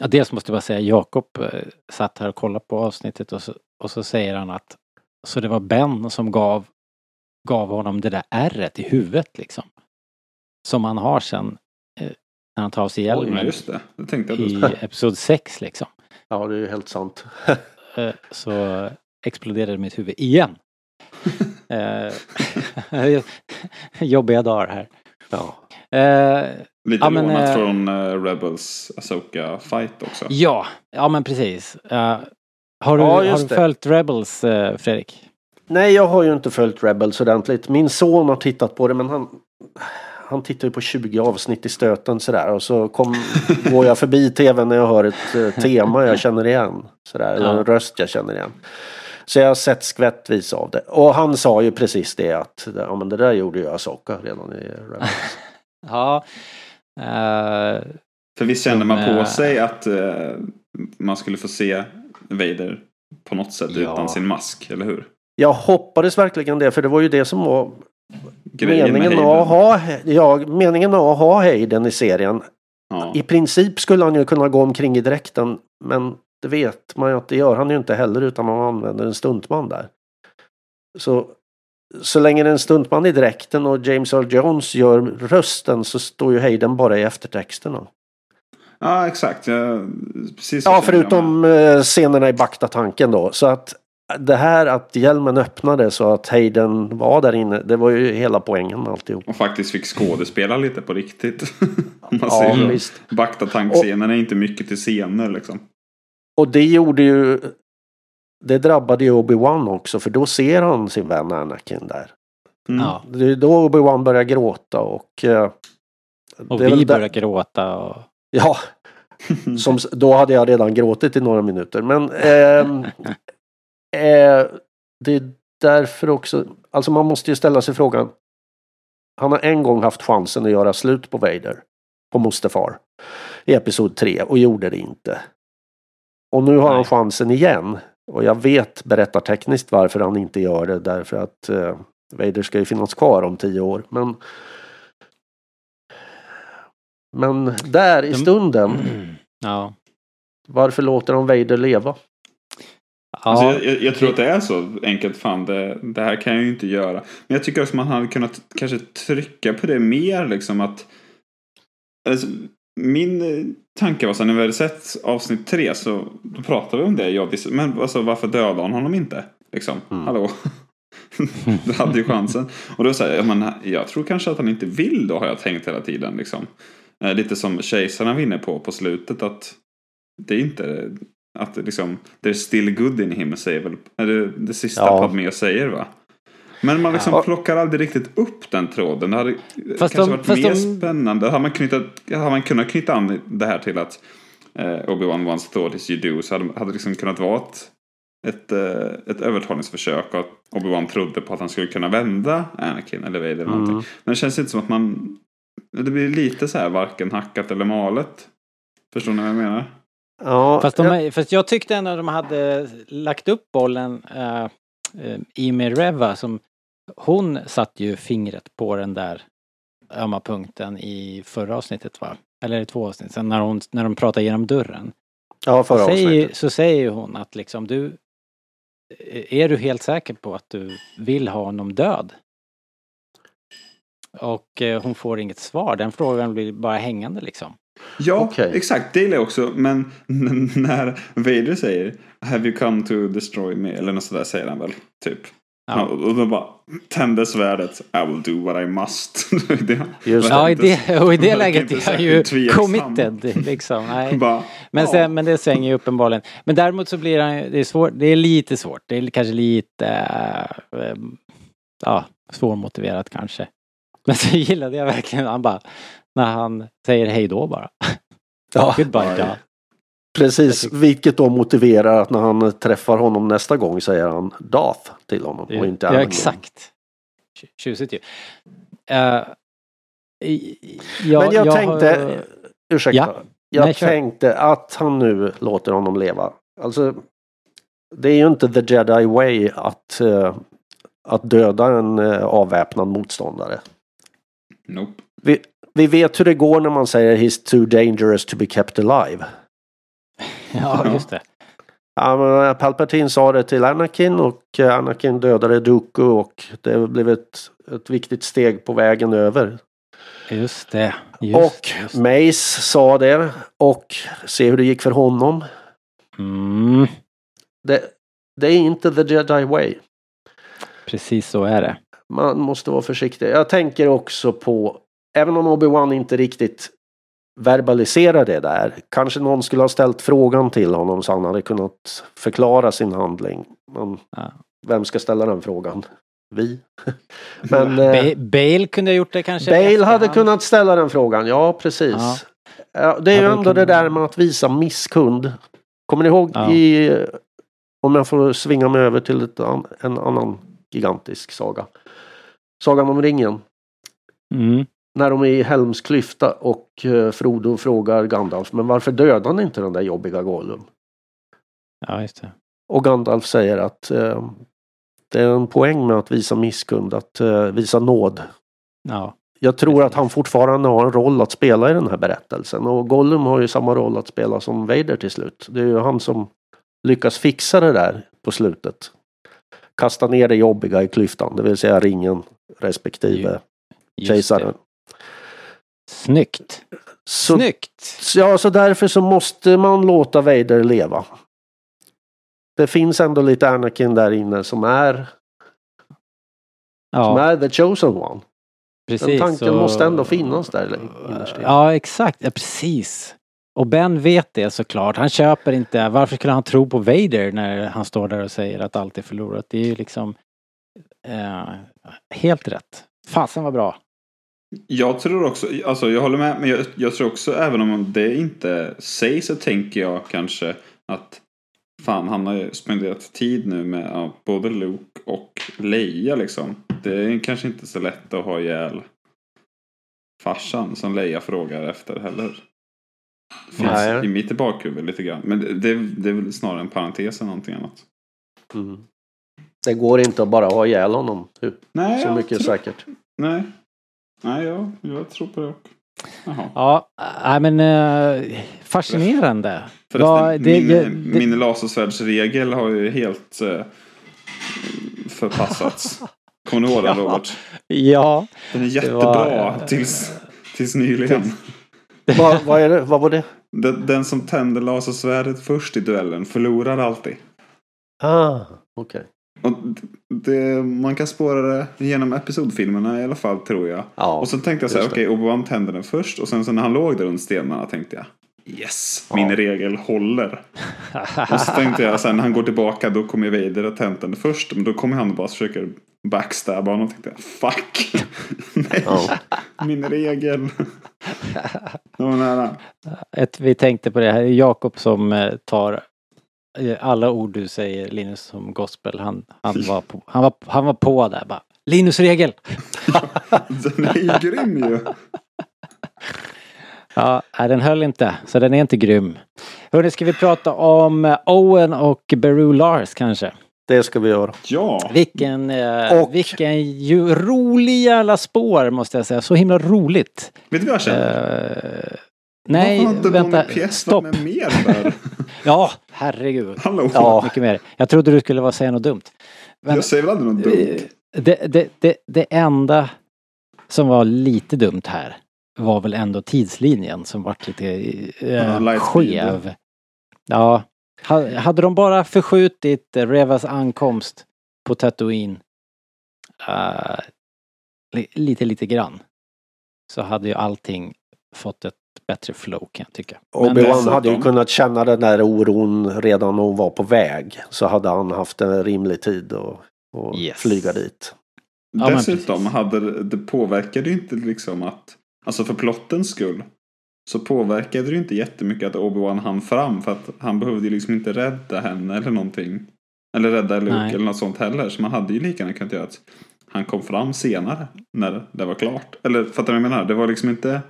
Ja, dels måste jag bara säga, Jakob eh, satt här och kollade på avsnittet och så, och så säger han att så det var Ben som gav, gav honom det där ärret i huvudet liksom. Som han har sen eh, när han tar av sig hjälmen just det. Det tänkte jag i episod 6 liksom. Ja, det är ju helt sant. Eh, så exploderade mitt huvud igen. Eh, Jobbiga dagar här. Ja. Eh, Lite Ja, men, lånat eh, från uh, Rebels Asoka fight också. Ja, ja men precis. Eh, har du, Ja, har du följt Rebels, eh, Fredrik? Nej, jag har ju inte följt Rebels ordentligt. Min son har tittat på det men han, han tittar ju på 20 avsnitt i stöten sådär och så kom, går jag förbi tvn när jag hör ett eh, tema jag känner igen. Sådär, eller Ja. en röst jag känner igen. Så jag har sett skvättvis av det. Och han sa ju precis det att ja, men det där gjorde ju Asoka redan i Rebels. Ja. Eh, För visst kände man på sig att eh, man skulle få se Vader på något sätt Ja. utan sin mask, eller hur? Jag hoppades verkligen det för det var ju det som var Grejen med meningen Hayden. att, ha, ja, meningen att ha Hayden i serien. Ja. I princip skulle han ju kunna gå omkring i dräkten men det vet man ju att det gör han ju inte heller utan man använder en stuntman där. Så, så länge det är en stuntman i dräkten och James Earl Jones gör rösten så står ju Hayden bara i eftertexterna. ja, exakt. Jag, precis Ja, förutom eh, scenerna i Bakta-tanken då. Så att det här att hjälmen öppnade så att Hayden var där inne, det var ju hela poängen med alltihop. Och faktiskt fick skådespela lite på riktigt. Om man Ja, visst. Bakta-tankscenen är inte mycket till scener liksom. Och det gjorde ju... Det drabbade ju Obi-Wan också för då ser han sin vän Anakin där. Mm. ja. Det är då Obi-Wan börjar gråta och... eh, Och vi börjar gråta och... Ja, som, då hade jag redan gråtit i några minuter. Men ehm, eh, det är därför också... Alltså man måste ju ställa sig frågan. Han har en gång haft chansen att göra slut på Vader. På Mustafar. I Episod 3 och gjorde det inte. Och nu har han Nej. chansen igen. Och jag vet berättartekniskt varför han inte gör det. Därför att eh, Vader ska ju finnas kvar om tio år. Men men där i De- stunden, Ja. varför låter de Vader leva? Alltså, ja. jag, jag, jag tror att det är så enkelt. Fan, det, det här kan jag ju inte göra. Men jag tycker också man hade kunnat kanske trycka på det mer. Liksom att, alltså, min eh, tanke var så när vi hade sett avsnitt tre så då pratade vi om det. Jag men alltså, varför dödade han honom inte? Liksom, Mm. hallå? du hade ju chansen. Och då säger jag, men jag tror kanske att han inte vill då har jag tänkt hela tiden. Liksom. Eh, lite som kejsarna var inne på på slutet att det är inte att det liksom there's still good in him säger väl är det, det sista Ja. Padmé säger va? Men man liksom Ja. plockar aldrig riktigt upp den tråden. Det hade Fast kanske de- varit fast mer de- spännande. Har man, knytat, har man kunnat knyta an det här till att eh, Obi-Wan once thought as you do så hade hade det liksom kunnat vara ett, ett, eh, ett övertalningsförsök och att Obi-Wan trodde på att han skulle kunna vända Anakin eller Vader eller Mm. någonting. Men det känns inte som att man det blir lite så här varken hackat eller malet. Förstår ni vad jag menar? Ja, Fast, de, jag- fast jag tyckte ändå de hade lagt upp bollen uh, uh, i med Reva som hon satte ju fingret på den där ömma punkten i förra avsnittet va? Eller i två avsnitt sen när, hon, när de pratade genom dörren. ja, förra säger, avsnittet. så säger ju hon att liksom du är du helt säker på att du vill ha honom död? Och eh, hon får inget svar. Den frågan blir bara hängande liksom. Ja, Okej. exakt. Det jag också. Men när Vader säger Have you come to destroy me? Eller något sådär säger han väl. Typ. Ja. Och då bara tänder svärdet. I will do what I must. det, Just Ja, i det, och i det läget är han ju committed. Liksom. Nej. Bara, Men, ja. sen, men det svänger ju uppenbarligen. Men däremot så blir han det är svårt, det är lite svårt. Det är kanske lite, äh, ja, svårmotiverat kanske. Men så gillade jag verkligen han bara, när han säger hej då bara. Ja. Goodbye. Precis, vilket då motiverar att när han träffar honom nästa gång säger han Darth till honom och inte Ja, exakt. Tj- Tjusigt ju. Eh, i- ja, Men jag, har- tänkte, ursäkta, Ja. jag Nej, kör. tänkte att han nu låter honom leva. Alltså, det är ju inte the jedi way att, eh, att döda en uh, avväpnad motståndare. Nope. Vi, vi vet hur det går när man säger he's too dangerous to be kept alive. Ja, just det. Ja, men Palpatine sa det till Anakin och eh, Anakin dödade Dooku och det blev ett, ett viktigt steg på vägen över. Just det. Just, och just. Mace sa det och se hur det gick för honom. Mm, Det, det är inte the jedi way. precis så är det. Man måste vara försiktig. Jag tänker också på, även om Obi-Wan inte riktigt verbaliserar det där. Kanske någon skulle ha ställt frågan till honom så han hade kunnat förklara sin handling. Men Ja. vem ska ställa den frågan? Vi? Men eh, Ba- Bale kunde ha gjort det kanske. Bale hade kunnat ställa den frågan, ja precis. Ja. Ja, det är ju ändå det kunnat- där med att visa misskund. Kommer ni ihåg i, om jag får svinga mig över till ett, en annan gigantisk saga. Sagan om ringen. Mm. När de är i Helms klyfta och eh, Frodo frågar Gandalf, men varför dödade ni inte den där jobbiga Gollum? Ja, just det. Och Gandalf säger att eh, det är en poäng med att visa misskund, att eh, visa nåd. Ja. Jag tror att han fortfarande har en roll att spela i den här berättelsen. Och Gollum har ju samma roll att spela som Vader till slut. Det är ju han som lyckas fixa det där på slutet. Kasta ner det jobbiga i klyftan, det vill säga ringen respektive kejsaren. Snyggt. Så, Snyggt! ja, så därför så måste man låta Vader leva. Det finns ändå lite Anakin där inne som är, som Ja, är the chosen one. precis. tanken och- måste ändå finnas där innerst inne. Ja, exakt. Ja, precis. Och Ben vet det såklart. Han köper inte. Varför skulle han tro på Vader när han står där och säger att allt är förlorat? Det är ju liksom eh, helt rätt. Fasen var bra. Jag tror också, alltså jag håller med, men jag, jag tror också även om det inte sägs så tänker jag kanske att fan han har ju spenderat tid nu med ja, både Luke och Leia liksom. Det är kanske inte så lätt att ha ihjäl farsan som Leia frågar efter heller. Finns Nej. i mitt bakhuvud lite grann. Men det, det, det är väl snarare en parentes än någonting annat. Mm. Det går inte att bara ha ihjäl honom. Hur- Nej, Så mycket tror, säkert. Nej. Nej, jag, jag tror på det också. Jaha. Ja, men eh, fascinerande. Förresten, Vad- det- min, det- min lasersvärdsregel har ju helt eh, förpassats. Kommer du ihåg den Ja. Robert? Ja, Den är jättebra var- tills, tills nyligen. vad, vad, är det? vad var det? Den, den som tänder lasersvärdet först i duellen förlorar alltid. Ah, okej. Och det, man kan spåra det genom episodfilmerna i alla fall tror jag. Ja, och så tänkte jag så här, okej, Obi-Wan tände den först. Och sen så när han låg där runt stenarna tänkte jag, yes, min Ja. regel håller. Och så tänkte jag sen när han går tillbaka då kommer Vader att tänt den först. Men då kommer han och bara försöker backstabba honom. Och tänkte jag, fuck. Nej, Ja. min regel. Det var nära. ett, vi tänkte på det här. Jakob som eh, tar alla ord du säger Linus som gospel. Han, han, var, på, han, var, han var på där bara. Linus regel! Den är ju grym ju. Ja, den höll inte. Så den är inte grym. Hörni, ska vi prata om eh, Owen och Beru Lars kanske? Det ska vi göra. Ja. Vilken, eh, Och- vilken ju rolig jävla spår måste jag säga. Så himla roligt. Vet du vad jag känner? Eh, nej, Varför har inte vänta. Stopp. med mer för? Ja, herregud. Hallå? Ja. Mycket mer. Jag trodde du skulle vara säga något dumt. Men, Jag säger väl aldrig något dumt? det, det, det, det enda som var lite dumt här. var väl ändå tidslinjen som vart lite eh, skev. Ja. Ha- Hade de bara förskjutit Revas ankomst på Tatooine li- lite, lite grann så hade ju allting fått ett bättre flow kan jag tycka. Obi-Wan hade ju kunnat känna den där oron redan när hon var på väg. Så hade han haft en rimlig tid att att Yes. flyga dit. Ja, Dessutom hade det, det påverkade ju inte liksom att, alltså för plottens skull, så påverkade det ju inte jättemycket att Obi-Wan hann fram för att han behövde ju liksom inte rädda henne eller någonting. Eller rädda Luke Nej. eller något sånt heller. Så man hade ju lika gärna kunnat göra att han kom fram senare när det var klart. Eller fattar du vad jag menar? Det var liksom inte...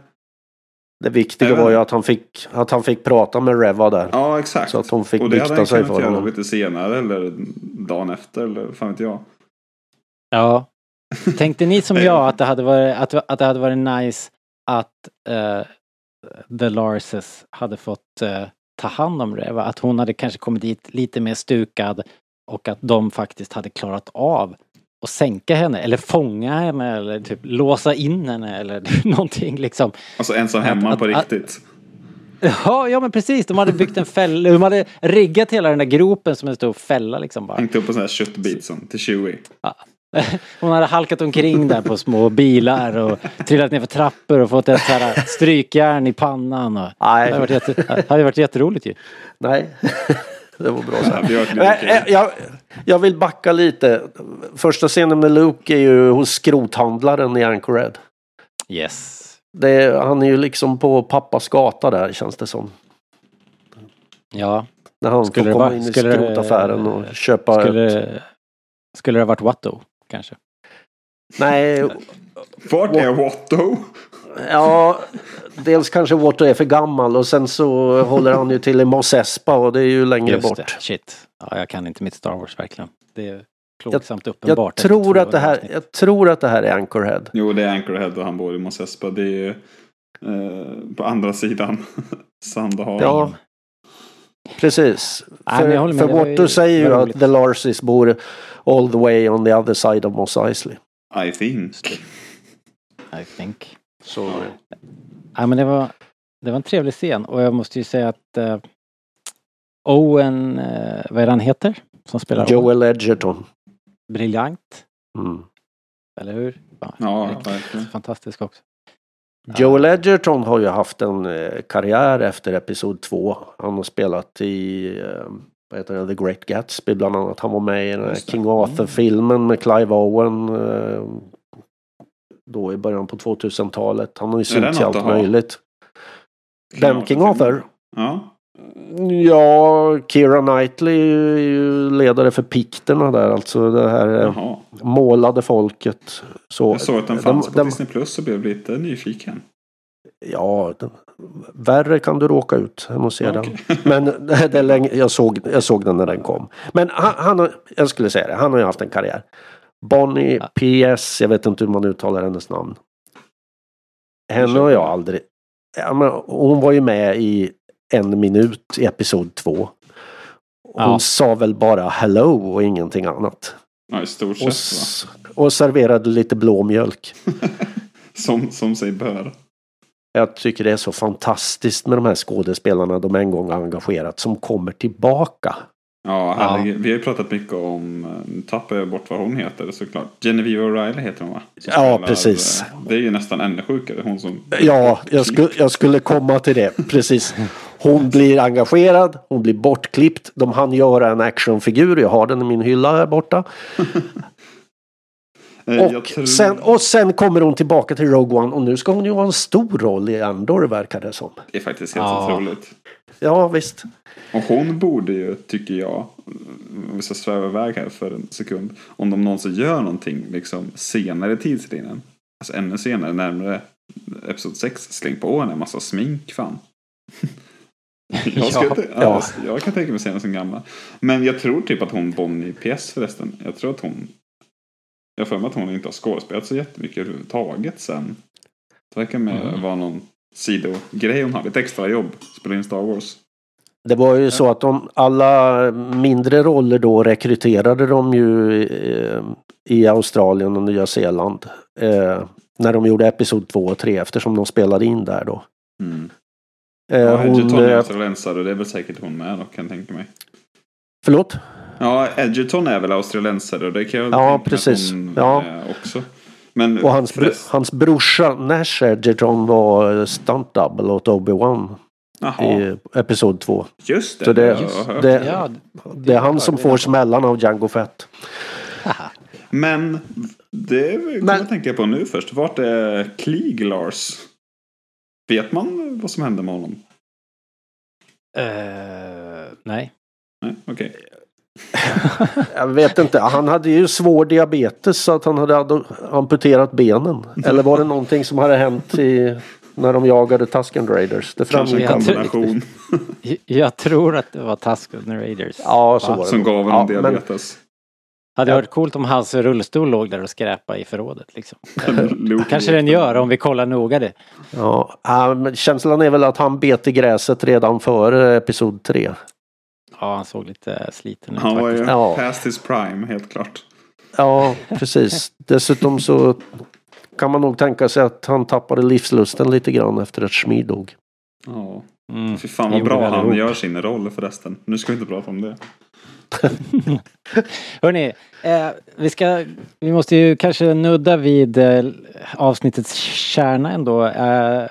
Det viktiga Även- var ju att han fick, att han fick prata med Reva där. Ja, exakt. Så att hon fick Och det hade bikta han sig kunnat för göra honom. lite senare eller dagen efter eller fan vet jag. Ja. Tänkte ni som jag att det hade varit, att, att det hade varit nice att eh, The Larses hade fått eh, ta hand om Reva? Att hon hade kanske kommit dit lite mer stukad och att de faktiskt hade klarat av att sänka henne eller fånga henne eller typ låsa in henne eller någonting liksom. Alltså ensam hemma Att- på att- riktigt. Ja, ja men precis. De hade byggt en fälla. De hade riggat hela den där gropen som en stor fälla liksom bara. Hängt upp en sån här köttbit som till Chewie. Hon hade halkat omkring där på små bilar och trillat ner för trappor och fått ett så här strykjärn i pannan. Och det Nej, hade varit, jätte, hade varit jätteroligt ju. nej. Det var bra Nej, kul. eh, jag, jag vill backa lite. Första scenen med Luke är ju hos skrothandlaren i Anchorhead. Yes. Det är, han är ju liksom på pappas gata där känns det som. Ja. När han Skulle får komma in i skrotaffären och köpa... Skulle, skulle det ha varit Watto kanske? Nej, Vart är Watto? Ja. Dels kanske Watto är för gammal och sen så håller han ju till i Mos Espa och det är ju längre Just bort. det. Shit. Ja, jag kan inte mitt Star Wars verkligen. Det är plågsamt uppenbart. Jag tror, att det här, avsnitt. jag tror att det här är Anchorhead. Jo, det är Anchorhead och han bor i Mos Espa. Det är ju eh, på andra sidan Sandaharen. Ja, precis. Nej, för för Watto ju- säger ju att. The Larsis bor all the way on the other side of Mos Eisley. I think. I think. Så, Ja, men det var, det var en trevlig scen och jag måste ju säga att eh, Owen, eh, vad är det han heter? Som spelar Owen? Joel Edgerton. Briljant, Mm. eller hur? Ja, Ja, fantastisk också. Joel Edgerton har ju haft en eh, karriär efter Episod 2. Han har spelat i eh, vad heter det, The Great Gatsby bland annat. Han var med i. King Arthur-filmen med Clive Owen. Då i början på 2000-talet. Han har ju synts i allt möjligt. Den King Arthur? Ja. Ja, Keira Knightley är ju ledare för pikterna där. Alltså det här eh, Jaha. målade folket. Så, Jag såg att den de- fanns på de- Disney Plus och blev lite nyfiken. Ja, den, värre kan du råka ut än att se Okej. den. Men det, det jag, såg, jag såg den när den kom. Men han, han jag skulle säga det, han har ju haft en karriär. Bonnie PS, jag vet inte hur man uttalar hennes namn. Henne har jag aldrig... Ja, men hon var ju med i en minut i episod två. Hon Ja. sa väl bara hello och ingenting annat. Ja, i stort Och, sett va. och serverade lite blåmjölk. Som, som sig bör. Jag tycker det är så fantastiskt med de här skådespelarna de en gång har engagerat som kommer tillbaka. Ja, herregud. Vi har ju pratat mycket om, eh, nu tappar jag bort vad hon heter såklart. Genevieve O'Reilly heter hon va? Som Ja, spelar, precis. eh, Det är ju nästan ännu sjukare. Hon som... Ja, jag, sku, jag skulle komma till det. Precis. Hon blir engagerad, hon blir bortklippt. De hann göra en actionfigur, jag har den i min hylla här borta. Eh, Och, tror- sen, och sen kommer hon tillbaka till Rogue One och nu ska hon ju ha en stor roll i Andor verkar det som. Det är faktiskt helt Ja. otroligt. Ja visst. Och hon borde ju, tycker jag, om vi ska sväva iväg här för en sekund, om de någonsin gör någonting liksom senare i tidslinjen, alltså ännu senare, närmare Episod 6, släng på henne en massa smink fan. jag, ska, Ja. inte- ja, Ja. jag kan tänka mig se henne som gammal. Men jag tror typ att hon Bonnie PS förresten, jag tror att hon, jag för mig att hon inte har skådespelat så jättemycket överhuvudtaget sen. Det verkar med Mm. vara någon sidogrej hon har, ett extra jobb, spela in Star Wars. Det var ju så att de, alla mindre roller då rekryterade de ju eh, i Australien och Nya Zeeland. Eh, när de gjorde Episod 2 och 3 eftersom de spelade in där då. Mm. Eh, Ja, hon, Edgerton är australiensare och det är väl säkert hon med då kan jag tänka mig. förlåt? Ja, Edgerton är väl australiensare och det kan jag Ja, tänka precis. hon Ja. också. Men Och hans, förrest- hans brorsa Nash Edgerton var stunt double åt Obi-Wan Jaha, i Episod 2. just det. Så det- hört. det- Ja, Det är han som får smällan av Django Fett. Men det kommer Men- jag tänka på nu först. Vart är Klieg Lars? Vet man vad som hände med honom? Eh, nej. Nej, okej. Jag vet inte, han hade ju svår diabetes så att han hade ad- amputerat benen. Eller var det någonting som hade hänt i, när de jagade Tusken Raiders? Det Kanske en framgick Jag kombination Jag tror att det var Tusken Raiders. Ja, så Va? var det. som gav honom ja, men, diabetes. Hade varit coolt om hans rullstol låg där och skräpade i förrådet liksom. Kanske den gör om vi kollar noga det. ja, ja, men känslan är väl att han bet i gräset redan före Episod 3. Ja, han såg lite sliten ut Han var ju. Ja. past his prime, helt klart. Ja, precis. Dessutom så kan man nog tänka sig att han tappade livslusten lite grann efter att Shmi dog. Ja. Mm. Fy fan vad bra han gör sin roll förresten. Nu ska vi inte prata om det. Hörni, eh, vi ska, vi måste ju kanske nudda vid eh, avsnittets kärna ändå. Eh,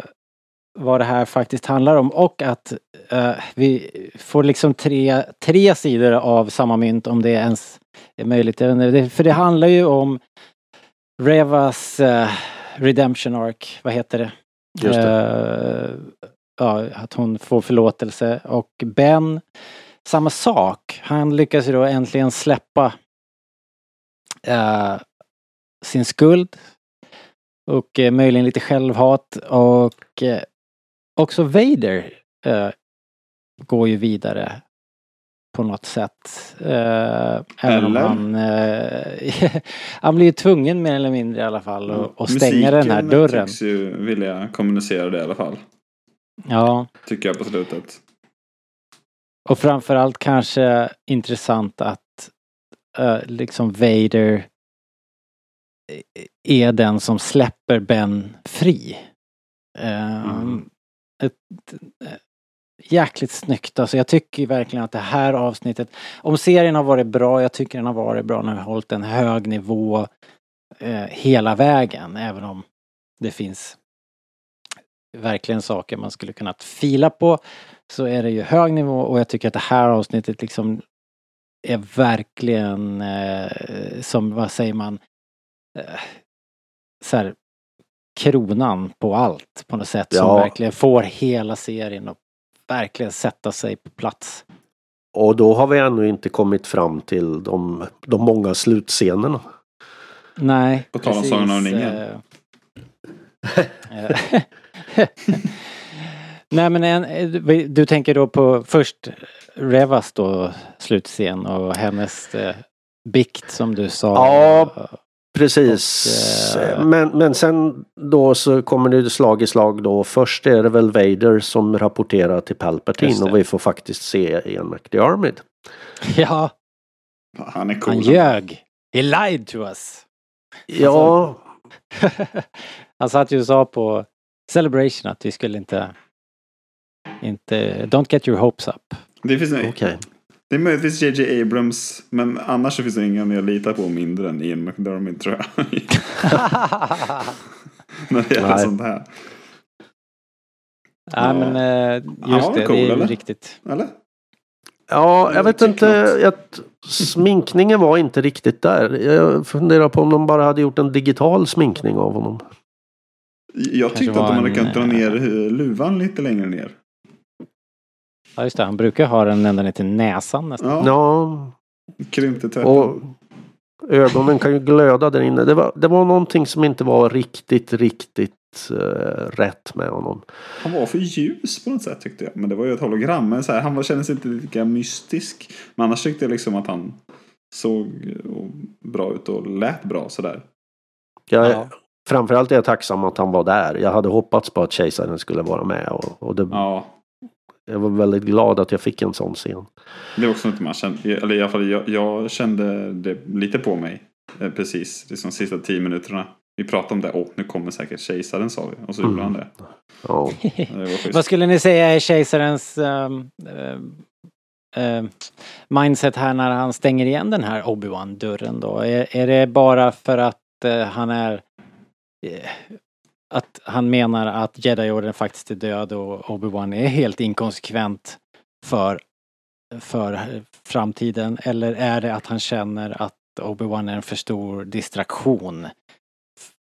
vad det här faktiskt handlar om och att eh, vi får liksom tre, tre sidor av samma mynt om det ens är möjligt. Inte, det- För det handlar ju om Revas eh, Redemption Arc, vad heter det? Just det. Eh, ja, att hon får förlåtelse och Ben samma sak. Han lyckas ju då äntligen släppa eh, sin skuld och eh, möjligen lite självhat och också Vader går ju vidare på något sätt. Eh, även om Eller? han, eh, han blir ju tvungen mer eller mindre i alla fall att att stänga den här Musiken dörren. tycks ju vilja kommunicera det i alla fall. Ja. Tycker jag på slutet. Och framförallt kanske intressant att eh, liksom Vader är den som släpper Ben fri. Eh, Mm. ett, jäkligt snyggt alltså. Jag tycker verkligen att det här avsnittet, om serien har varit bra, jag tycker den har varit bra när den har hållit en hög nivå eh, hela vägen, även om det finns verkligen saker man skulle kunna fila på så är det ju hög nivå och jag tycker att det här avsnittet liksom är verkligen eh, som, vad säger man, eh, så här, kronan på allt på något sätt som Ja. verkligen får hela serien att verkligen sätta sig på plats. Och då har vi ännu inte kommit fram till de, de många slutscenerna. Nej, På tal om Sagan om ringen. eh, eh, Nej men en, eh, du- du tänker då på först Revas då slutscen och hennes eh, bikt som du sa. Ja. Precis. Och, eh, men, men sen då så kommer det slag i slag då. Först är det väl Vader som rapporterar till Palpatine och vi får faktiskt se Ian McDiarmid. Ja, Han är cool. han ljög. He lied to us. Ja, han satt ju och sa på Celebration att vi skulle inte inte, don't get your hopes up. Det finns okej. Det är möjligtvis JJ Abrams, men annars så finns det ingen jag litar på mindre än Ian McDermott tror jag. När det gäller Nej. sånt här. Ja men eh, just det, cool, det är eller? riktigt. Eller? Ja, jag vet inte. Jag, sminkningen var inte riktigt där. Jag funderar på om de bara hade gjort en digital sminkning av honom. Jag Kanske tyckte att de hade en, kunnat dra eh, ner luvan lite längre ner. Ja just det, han brukar ha den ända ner till näsan nästan. Ja, Ja, krympte tvätten. och ögonen kan ju glöda där inne. Det var, det var någonting som inte var riktigt, riktigt eh, rätt med honom. Han var för ljus på något sätt tyckte jag. Men det var ju ett hologram. Men så här, han var, kändes inte lika mystisk. Men annars tyckte jag liksom att han såg eh, bra ut och lät bra sådär. Jag, Ja. Framförallt är jag tacksam att han var där. Jag hade hoppats på att kejsaren skulle vara med. Och, och det, Ja, jag var väldigt glad att jag fick en sån scen. det var också något man kände. Eller i alla fall jag, jag kände det lite på mig. eh, Precis, liksom sista tio minuterna. Vi pratade om det, åh nu kommer säkert kejsaren sa vi. Och så gjorde han det. Ja. det. Vad skulle ni säga är kejsarens ehm, ehm, ehm, mindset här när han stänger igen den här Obi-Wan-dörren då? Är, är det bara för att eh, han är eh, att han menar att Jedi-orden faktiskt är död och Obi-Wan är helt inkonsekvent för, för framtiden? Eller är det att han känner att Obi-Wan är en för stor distraktion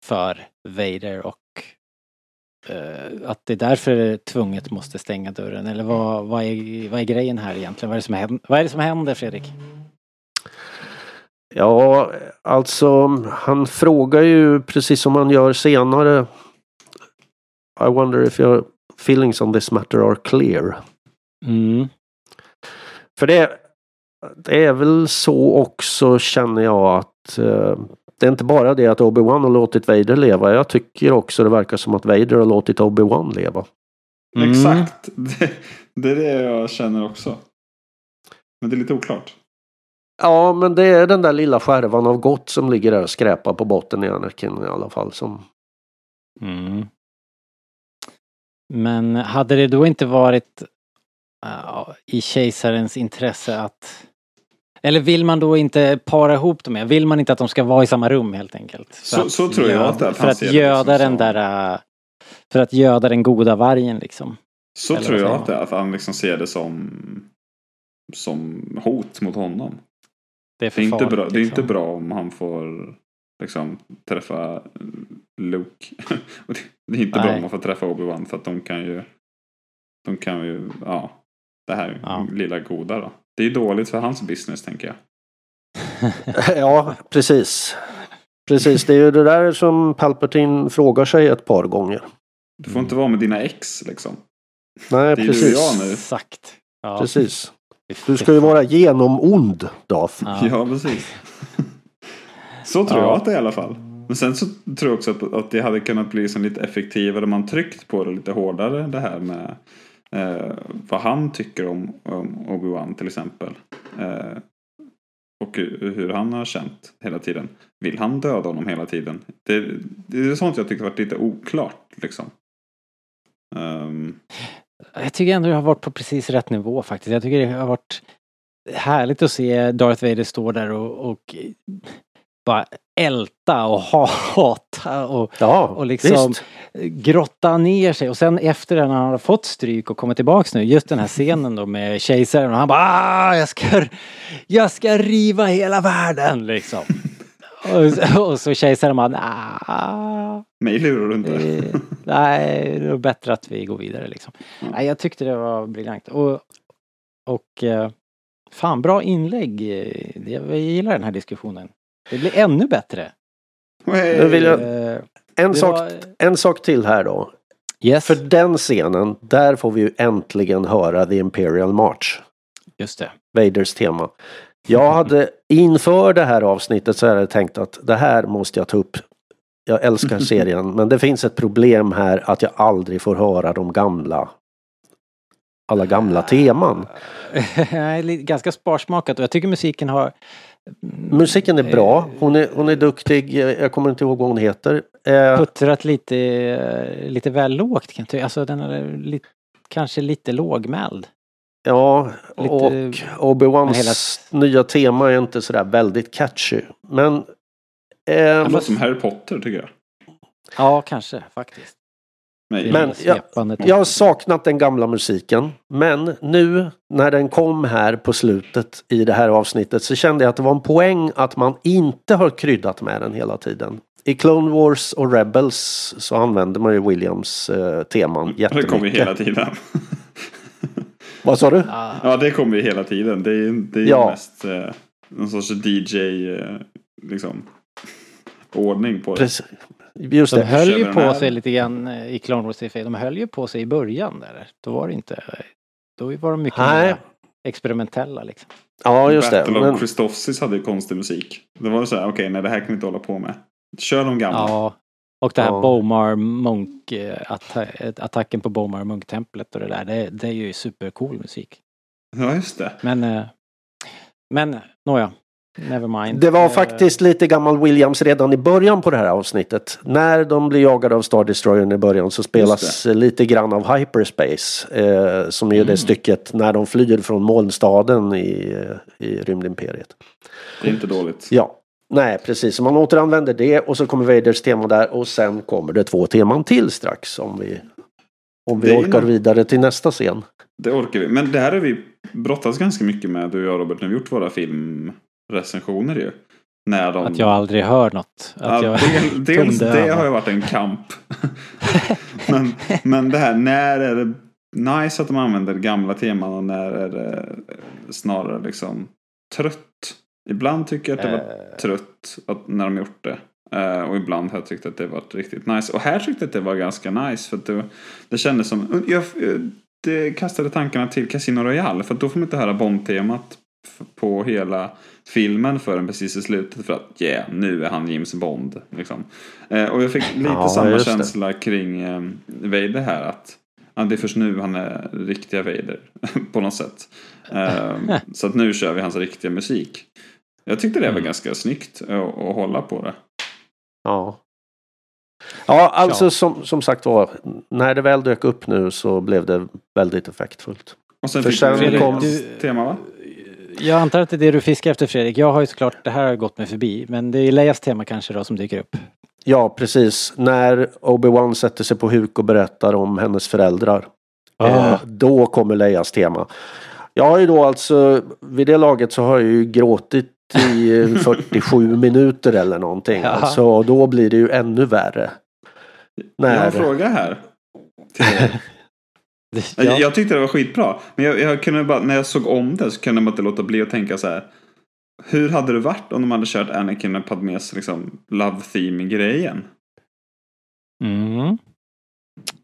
för Vader och eh, att det är därför tvunget måste stänga dörren? Eller vad, vad, är, vad är grejen här egentligen? Vad är det som händer, vad är det som händer Fredrik? Ja, alltså han frågar ju precis som han gör senare. I wonder if your feelings on this matter are clear. Mm. För det, det är väl så också känner jag att eh, det är inte bara det att Obi-Wan har låtit Vader leva. Jag tycker också det verkar som att Vader har låtit Obi-Wan leva. Mm. Exakt. Det, det är det jag känner också. Men det är lite oklart. Ja, men det är den där lilla skärvan av gott som ligger där och skräpar på botten i Anakin i alla fall. Som... Mm. Men hade det då inte varit uh, i kejsarens intresse att eller vill man då inte para ihop dem? Vill man inte att de ska vara i samma rum helt enkelt? För Så- att så tror jag att det För att det göda liksom den där... uh, För att göda den goda vargen liksom. Så Eller tror jag att det är. Att han liksom ser det som, som hot mot honom. Det är Det för är, inte bra, det är inte liksom. bra om han får liksom träffa Luke. Och det- är inte bra Nej. om man får träffa Obi-Wan för att de kan ju De kan ju, ja Det här Ja. lilla goda då. Det är ju dåligt för hans business tänker jag. ja, precis. Precis, det är ju det där som Palpatine frågar sig ett par gånger. Du får inte vara med dina ex liksom. Nej, Det är du och precis. jag nu. Exakt. Ja. Precis. Du ska ju vara genomond, Darth. Ja. Ja, precis. så tror Ja. jag att det är i alla fall. Men sen så tror jag också att, att det hade kunnat bli liksom lite effektivare om man tryckt på det lite hårdare. Det här med eh, vad han tycker om, om Obi-Wan till exempel. Eh, och hur han har känt hela tiden. Vill han döda honom hela tiden? Det, det är sånt jag tyckte varit lite oklart liksom. Ehm, Jag tycker ändå det har varit på precis rätt nivå faktiskt. Jag tycker det har varit härligt att se Darth Vader stå där och, och bara älta och hata och, Ja, och liksom visst. grotta ner sig och sen efter när han har fått stryk och kommer tillbaks nu, just den här scenen då med kejsaren och han bara ah, jag ska, jag ska riva hela världen liksom. och, och så kejsaren bara nah, mig lurar du inte. Eh, nej, det är bättre att vi går vidare liksom. Nej, jag tyckte det var briljant. Och, och eh, fan, bra inlägg. Jag gillar den här diskussionen. Det blir ännu bättre. Nu vill jag, Eh, en, sak, var- en sak till här då. Yes, För den scenen, där får vi ju äntligen höra The Imperial March. just det. Vaders tema. Jag hade inför det här avsnittet så hade jag tänkt att det här måste jag ta upp. Jag älskar serien men det finns ett problem här att jag aldrig får höra de gamla alla gamla teman. Ganska sparsmakat och jag tycker musiken har... Musiken är bra. Hon är, hon är duktig. Jag kommer inte ihåg vad hon heter. Eh, puttrat lite, eh, lite väl lågt kan jag tycka. Alltså den är lite, kanske lite lågmäld. ja, lite- och Obi-Wans hela- nya tema är inte sådär väldigt catchy. Men eh, Det låter som Harry Potter tycker jag. Ja, kanske faktiskt. Nej, Men jag- har saknat den gamla musiken. Men nu när den kom här på slutet i det här avsnittet så kände jag att det var en poäng att man inte har kryddat med den hela tiden. I Clone Wars och Rebels så använder man ju Williams eh, teman det kommer ju jättemycket. hela tiden. Vad sa du? Ja, det kommer ju hela tiden. Det är ju det är Ja. mest eh, någon sorts DJ eh, liksom ordning på det. Precis. Just De det. höll ju på sig lite grann eh, i Clone Wars TV. De höll ju på sig i början där. Då var det inte... Då var de mycket mer experimentella liksom. Ja, just det. Battle Men, of Christophsis hade ju konstig musik. Det var så här, okej, nej det här kan vi inte hålla på med. Kör de gamla. Ja. Och det här Ja. Bomar Munk, eh, atta- attacken på Bomar Munk-templet och det där. Det, det är ju supercool musik. Ja, just det. Men, eh, men nåja. Det var Eh, faktiskt lite gammal Williams redan i början på det här avsnittet. När de blir jagade av Star Destroyern i början så spelas lite grann av Hyperspace. Eh, som är det stycket när de flyr från molnstaden i, eh, i rymdimperiet. Det är inte dåligt. Ja, nej precis. Så man återanvänder det och så kommer Vaders tema där och sen kommer det två teman till strax om vi, om vi orkar nog- vidare till nästa scen. Det orkar vi. Men det här har vi brottats ganska mycket med, du och jag Robert, när vi gjort våra filmrecensioner ju. När de... Att jag aldrig hör något. Att Ja, jag del, dels det har ju varit en kamp. men, men det här, när är det nice att de använder gamla teman och när är det snarare liksom trött? Ibland tycker jag att det var Eh. trött att, när de gjort det. Eh, och ibland har jag tyckt att det varit riktigt nice. Och här tyckte jag att det var ganska nice. För det, det kändes som... Jag, det kastade tankarna till Casino Royale. För då får man inte höra Bond-temat på hela filmen förrän precis i slutet. För att yeah, nu är han James Bond. Liksom. Eh, och jag fick lite Ja, samma just det. känsla kring eh, Vader här. Att ja, det är först nu han är riktiga Vader. på något sätt. Eh, så att nu kör vi hans riktiga musik. Jag tyckte det var Mm. ganska snyggt att, att hålla på det. Ja. Ja, alltså Ja. Som, som sagt var, när det väl dök upp nu så blev det väldigt effektfullt. Och sen För fick sen vi kom- tema va? Jag antar att det är det du fiskar efter Fredrik. Jag har ju såklart, det här har gått mig förbi. Men det är Leias tema kanske då som dyker upp. Ja, precis. När Obi-Wan sätter sig på huk och berättar om hennes föräldrar. Ah. Eh, då kommer Leias tema. Jag har ju då alltså, vid det laget så har jag ju gråtit i eh, 47 minuter eller någonting. Ja. Alltså, då blir det ju ännu värre. Jag har en När, fråga här. Ja. Jag, tyckte det var skitbra. Men jag, jag kunde bara, när jag såg om det så kunde jag bara inte låta bli att tänka så här. Hur hade det varit om de hade kört Anakin och Padmes liksom love theme grejen? Mm.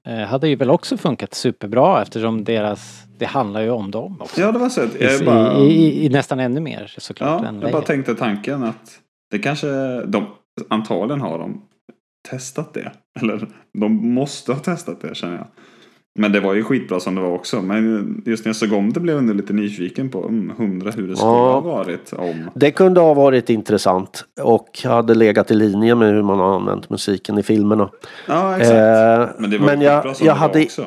Eh, hade ju väl också funkat superbra eftersom deras, det handlar ju om dem också. Ja, det var så att I, jag bara, i, i, I nästan ännu mer såklart ja, jag bara Leia. tänkte tanken att det kanske, de, antagligen har de testat det. Eller de måste ha testat det känner jag. Men det var ju skitbra som det var också. Men just när jag såg om det blev jag lite nyfiken på mm, hundra hur det skulle Ja. ha varit om. det kunde ha varit intressant och hade legat i linje med hur man har använt musiken i filmerna. Ja, exakt. Eh, men det var men jag, som jag, det var hade, också.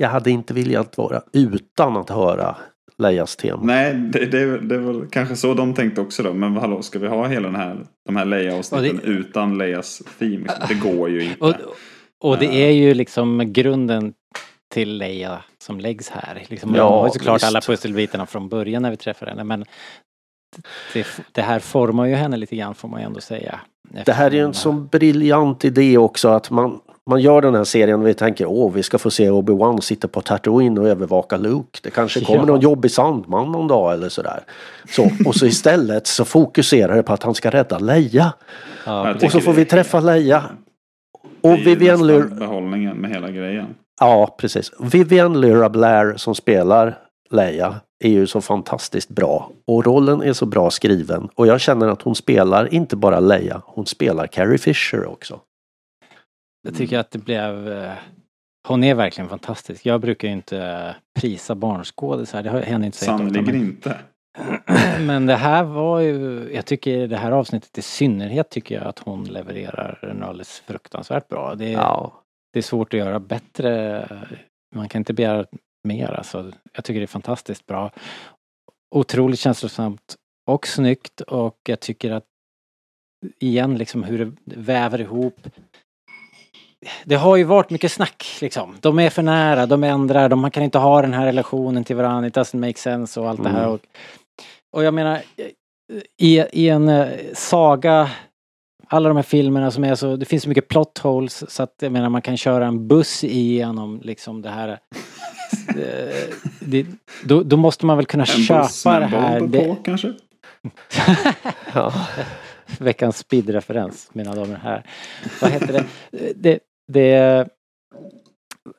jag hade inte velat vara utan att höra Leias tema. Nej, det, det, det var kanske så de tänkte också då. Men hallå, ska vi ha hela den här, de här Leia-avsnitten det- utan Leias theme? Det går ju inte. Och, och det är ju liksom grunden till Leia som läggs här. Liksom, Ja, har ju såklart visst. alla pusselbitarna från början när vi träffar henne men det, det här formar ju henne lite grann får man ju ändå säga. Det här är ju en sån briljant idé också att man, man gör den här serien och vi tänker åh vi ska få se Obi-Wan sitta på Tatooine och övervaka Luke. Det kanske kommer Ja. någon jobbig sandman någon dag eller sådär. Så, och så istället så fokuserar det på att han ska rädda Leia. Ja, Och så får det vi är- träffa Leia. Det Och är ju Vivian nästan Lur... behållningen med hela grejen. Ja, precis. Vivian Lyra Blair som spelar Leia är ju så fantastiskt bra. Och rollen är så bra skriven. Och jag känner att hon spelar inte bara Leia, hon spelar Carrie Fisher också. Jag tycker att det blev... eh, Hon är verkligen fantastisk. Jag brukar ju inte eh, prisa barnskådisar. Det händer inte så Sannerligen inte. Men, men det här var ju... Jag tycker det här avsnittet i synnerhet tycker jag att hon levererar en alldeles fruktansvärt bra. Det är, Ja. Det är svårt att göra bättre. Man kan inte begära mer alltså. Jag tycker det är fantastiskt bra. Otroligt känslosamt och snyggt och jag tycker att igen liksom hur det väver ihop. Det har ju varit mycket snack liksom. De är för nära, de ändrar, de, man kan inte ha den här relationen till varandra, it doesn't make sense och allt det här. Mm. Och, och jag menar, i, i en eh, saga, alla de här filmerna som är så, det finns så mycket plot holes så att jag menar man kan köra en buss igenom liksom det här. eh, det, då, då måste man väl kunna En buss köpa med det en här. Det, på kanske? Ja. veckans speedreferens, mina damer och herrar. Vad heter det? det, det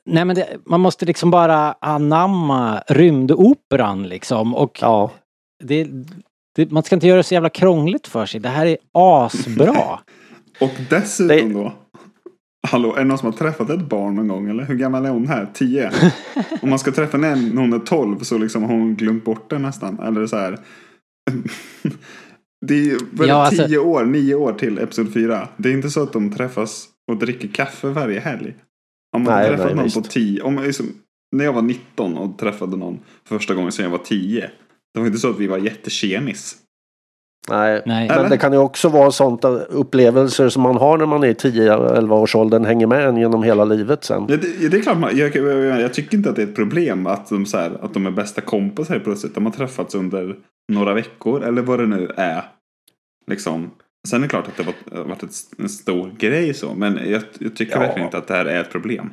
Nej men det, man måste liksom bara anamma rymdoperan liksom och ja. det, det, man ska inte göra det så jävla krångligt för sig. Det här är asbra. Och dessutom då. Hallå, är det någon som har träffat ett barn någon gång eller? Hur gammal är hon här? Tio? Om man ska träffa en när hon är tolv så liksom har hon glömt bort det nästan. Eller så här. Det är ju Ja, alltså- tio år, nio år till Episod 4. Det är inte så att de träffas och dricker kaffe varje helg. Om man Nej, träffat nej, någon visst. på tio, om liksom, när jag var 19 och träffade någon första gången sedan jag var 10. Det var inte så att vi var jättetjenis. Nej, Nej. men Eller? det kan ju också vara sånt att upplevelser som man har när man är 10-11 års åldern hänger med en genom hela livet sen. Ja, det, det är klart, man, jag, jag, jag tycker inte att det är ett problem att de, så här, att de är bästa kompisar helt plötsligt. De har träffats under några veckor eller vad det nu är. Liksom. Sen är det klart att det har varit ett, en stor grej så. Men jag, jag tycker Ja. verkligen inte att det här är ett problem.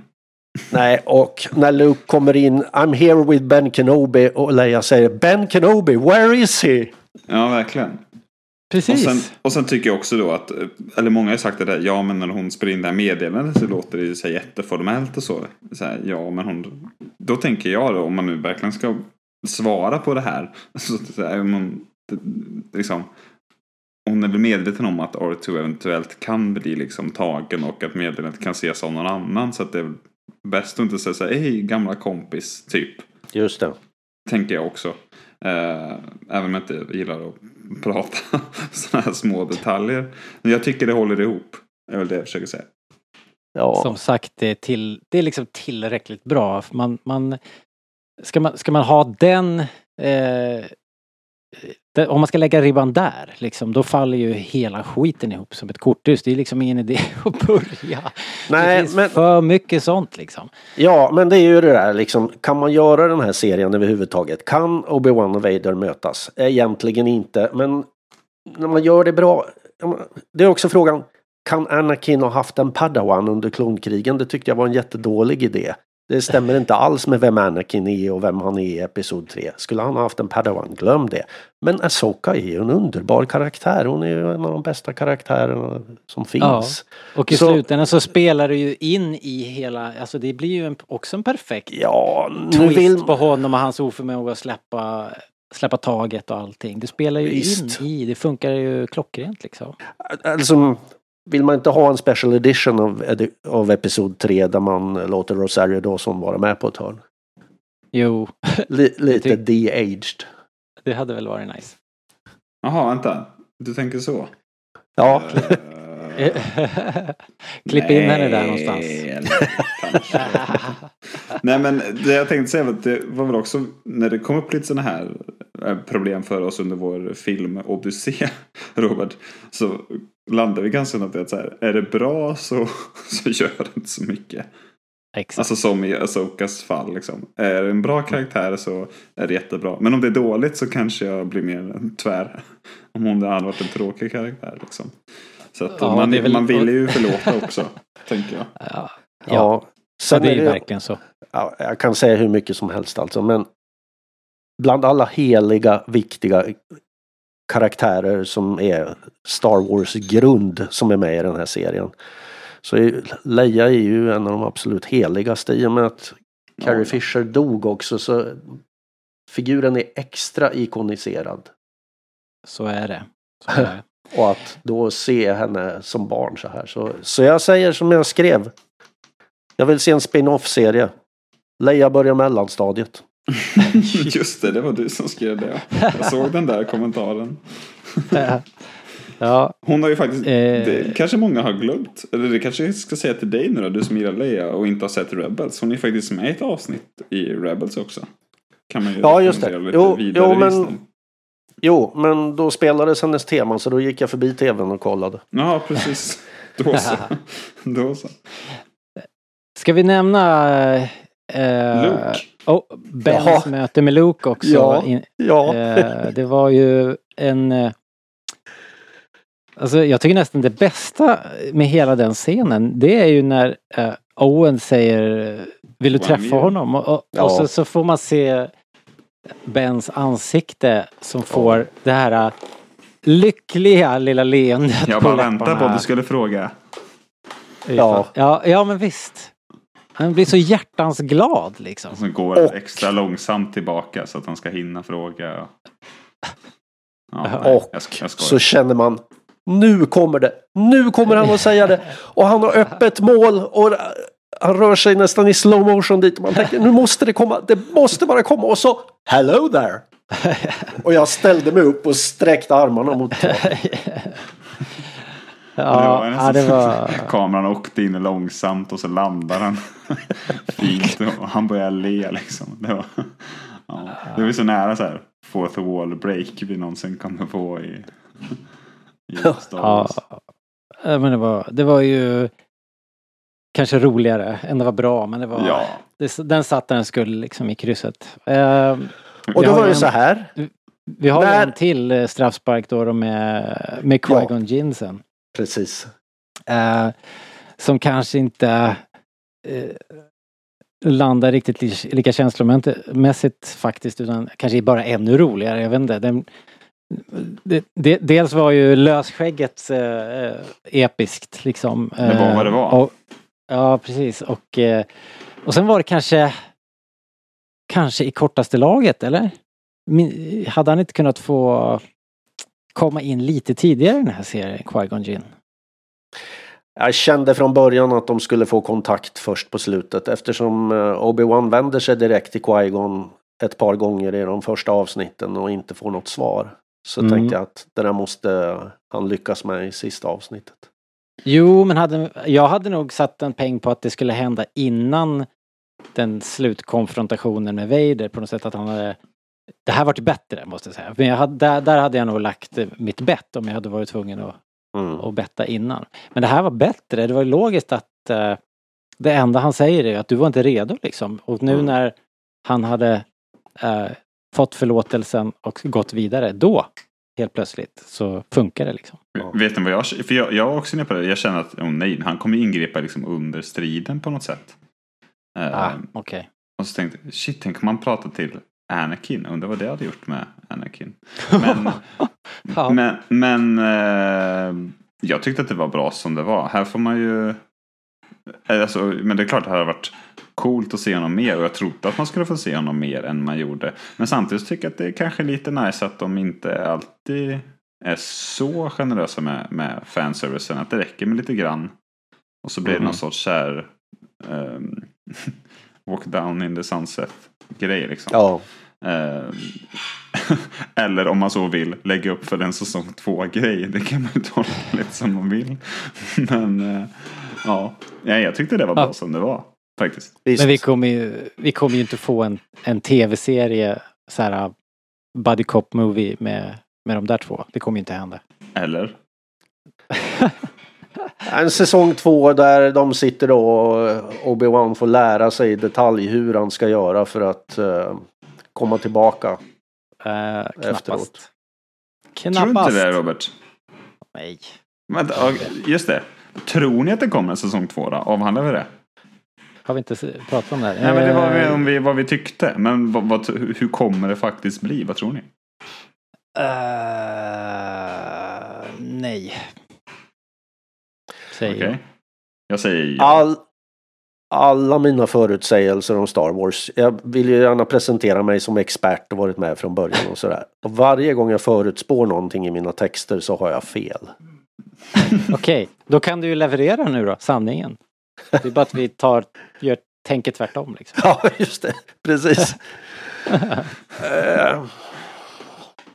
Nej, och när Luke kommer in, I'm here with Ben Kenobi och Leia säger Ben Kenobi, where is he? Ja, verkligen. Och Precis. sen, och sen tycker jag också då att, eller många har sagt det där, ja men när hon spelar in det här meddelandet så låter det ju så jätteformellt och så. så här, ja men hon, då tänker jag då om man nu verkligen ska svara på det här. Så, så här, det- liksom, hon är väl medveten om att R2 eventuellt kan bli liksom tagen och att meddelandet kan ses av någon annan. Så att det är bäst att inte säga så här, hej gamla kompis, typ. Just det. Tänker jag också. Eh, även om jag inte gillar att prata sådana här små detaljer. Men jag tycker det håller ihop. är väl det jag försöker säga. Ja, Som sagt, det är, till, det är liksom tillräckligt bra. Man, man, ska, man, ska man ha den, eh, det, om man ska lägga ribban där, liksom, då faller ju hela skiten ihop som ett korthus. Det är liksom ingen idé att börja. Nej, det finns men- för mycket sånt liksom. ja, men det är ju det där liksom, kan man göra den här serien överhuvudtaget? Kan Obi-Wan och Vader mötas? Egentligen inte, men när man gör det bra. Det är också frågan, kan Anakin ha haft en padawan under klonkrigen? Det tyckte jag var en jättedålig idé. Det stämmer inte alls med vem Anakin är och vem han är i Episod 3. Skulle han ha haft en padawan, glöm det. Men Asoka är ju en underbar karaktär. Hon är ju en av de bästa karaktärerna som finns. Och i Så- slutändan så spelar det ju in i hela, alltså det blir ju en, också en perfekt Ja, twist vill... på honom och hans oförmåga att släppa, släppa taget och allting. Det spelar ju Visst. in i, det funkar ju klockrent liksom. Alltså, vill man inte ha en special edition av, av Episod 3 där man låter Rosario Dawson vara med på ett hörn? Jo, Li, lite de-aged. det hade väl varit nice. Jaha, vänta. Du tänker så? Ja, Eh, Klipp in henne där någonstans. Nej men det jag tänkte säga var att det var väl också när det kom upp lite sådana här eh, problem för oss under vår film Odyssé, Robert. Så landade vi ganska snabbt i att så här, är det bra så, så gör det inte så mycket. Exakt. Alltså som i Asokas fall liksom. Är det en bra karaktär så är det jättebra. Men om det är dåligt så kanske jag blir mer tvär. Om hon hade varit en tråkig karaktär liksom. Så att Ja, man, väl- man vill ju förlåta också, tänker jag. ja, ja. ja. Så det är ju verkligen så. ja, jag kan säga hur mycket som helst alltså, men bland alla heliga, viktiga karaktärer som är Star Wars grund som är med i den här serien. Så Leia är ju en av de absolut heligaste i och med att Carrie. Fisher dog också så figuren är extra ikoniserad. Så är det. Så är det. Och att då se henne som barn så här. Så, så jag säger som jag skrev. Jag vill se en spin-off-serie. Leia börjar mellanstadiet. Just det, det var du som skrev det. Jag såg den där kommentaren. Ja, Hon har ju faktiskt, Eh. det kanske många har glömt. Eller det kanske jag ska säga till dig nu då, du som gillar Leia och inte har sett Rebels. Hon är faktiskt med i ett avsnitt i Rebels också. Kan man ju Ja, just det. Jo, lite vidare jo, men-. Jo, men då spelades hennes tema så då gick jag förbi tvn och kollade. Ja, precis. Då så. Då så. Ska vi nämna eh, Luke. Oh, Bens Jaha. möte med Luke också. Ja. In, Ja. eh, det var ju en... Eh, alltså jag tycker nästan det bästa med hela den scenen det är ju när eh, Owen säger Vill du träffa year. honom? Och, och, Ja. och så, så får man se Bens ansikte som får det här eh, lyckliga lilla leendet Jag bara väntar på att du skulle fråga. Ja. ja. Ja, men visst. Han blir så hjärtans glad liksom. Och så går Och- extra långsamt tillbaka så att han ska hinna fråga. Ja, Och jag, sk- jag Så känner man nu kommer det. Nu kommer han att säga det. Och han har öppet mål och han rör sig nästan i slow motion dit. Och man tänker nu måste det komma. Det måste bara komma. Och så hello there. Och jag ställde mig upp och sträckte armarna mot Ja, ja, det var... Kameran åkte in långsamt och så landar den fint och han börjar le liksom. Det var, ja, det var så nära så här fourth wall break vi någonsin kommer få i, i Star Ja, Wars. Ja, men det var, det var ju kanske roligare än det var bra, men det var... Ja. Det, den satt där den skulle liksom i krysset. Eh, Och då var det en- så här. vi har När- en till eh, straffspark då, då med, med Qui-Gon Jinn sen. Precis. Eh, som kanske inte eh, landar riktigt li lika känslomässigt faktiskt utan kanske bara ännu roligare. Jag vet inte. Den, det, det, dels var ju lösskägget eh, episkt liksom. Det var vad det var. Och, ja precis och, eh, och sen var det kanske kanske i kortaste laget eller? Min, hade han inte kunnat få komma in lite tidigare i den här serien, Qui-Gon Jinn? Jag kände från början att de skulle få kontakt först på slutet eftersom eh, Obi-Wan vänder sig direkt till Qui-Gon ett par gånger i de första avsnitten och inte får något svar. Så Mm. tänkte jag att det där måste han lyckas med i sista avsnittet. Jo, men hade, jag hade nog satt en peng på att det skulle hända innan den slutkonfrontationen med Vader på något sätt att han hade det här vart bättre måste jag säga. Men jag hade, där, där hade jag nog lagt mitt bett om jag hade varit tvungen att, Mm. att betta innan. Men det här var bättre. Det var logiskt att eh, det enda han säger är att du var inte redo liksom. Och nu Mm. när han hade eh, fått förlåtelsen och gått vidare, då helt plötsligt så funkar det liksom. Vet ni vad jag För jag, jag är också inne på det. Jag känner att oh nej, han kommer ingripa liksom under striden på något sätt. Ah, okej. Och så tänkte jag, shit, tänk om man pratar till Anakin. Undrar vad det hade gjort med Anakin. Men, Ja. men, men eh, jag tyckte att det var bra som det var. Här får man ju... eh, Alltså, men det är klart det hade varit coolt att se honom mer och jag trodde att man skulle få se honom mer än man gjorde. Men samtidigt tycker jag att det är kanske lite nice att de inte alltid är så generösa med, med fanservicen. Att det räcker med lite grann. Och så blir det någon sorts så här ehm, walk down in the sunset grej liksom. Ja, Ehm, eller om man så vill lägga upp för en säsong två grej. Det kan man ju tolka lite som man vill. Men eh, ja, ja, jag tyckte det var bra Ja. som det var. Faktiskt. Men vi kommer ju, vi kommer ju inte få en, en tv-serie så här buddy cop movie med, med de där två. Det kommer ju inte hända. Eller? En säsong två där de sitter då och Obi-Wan får lära sig i detalj hur han ska göra för att eh, komma tillbaka. Uh, Efteråt. knappast. Tror du inte Knappast. det Robert? Nej. Ja, just det. Tror ni att det kommer en säsong två då? Avhandlar vi det? Har vi inte pratat om det här? Nej men det var vi, Eh, om vi, vad vi tyckte. Men vad, vad, hur kommer det faktiskt bli? Vad tror ni? eh, nej. Säger Okej. jag. Jag säger ja. All, alla mina förutsägelser om Star Wars. Jag vill ju gärna presentera mig som expert och varit med från början och sådär. Och varje gång jag förutspår någonting i mina texter så har jag fel. Okej, då kan du ju leverera nu då, sanningen. Det är bara att vi tar, gör, tänker tvärtom liksom. Ja, just det. Precis.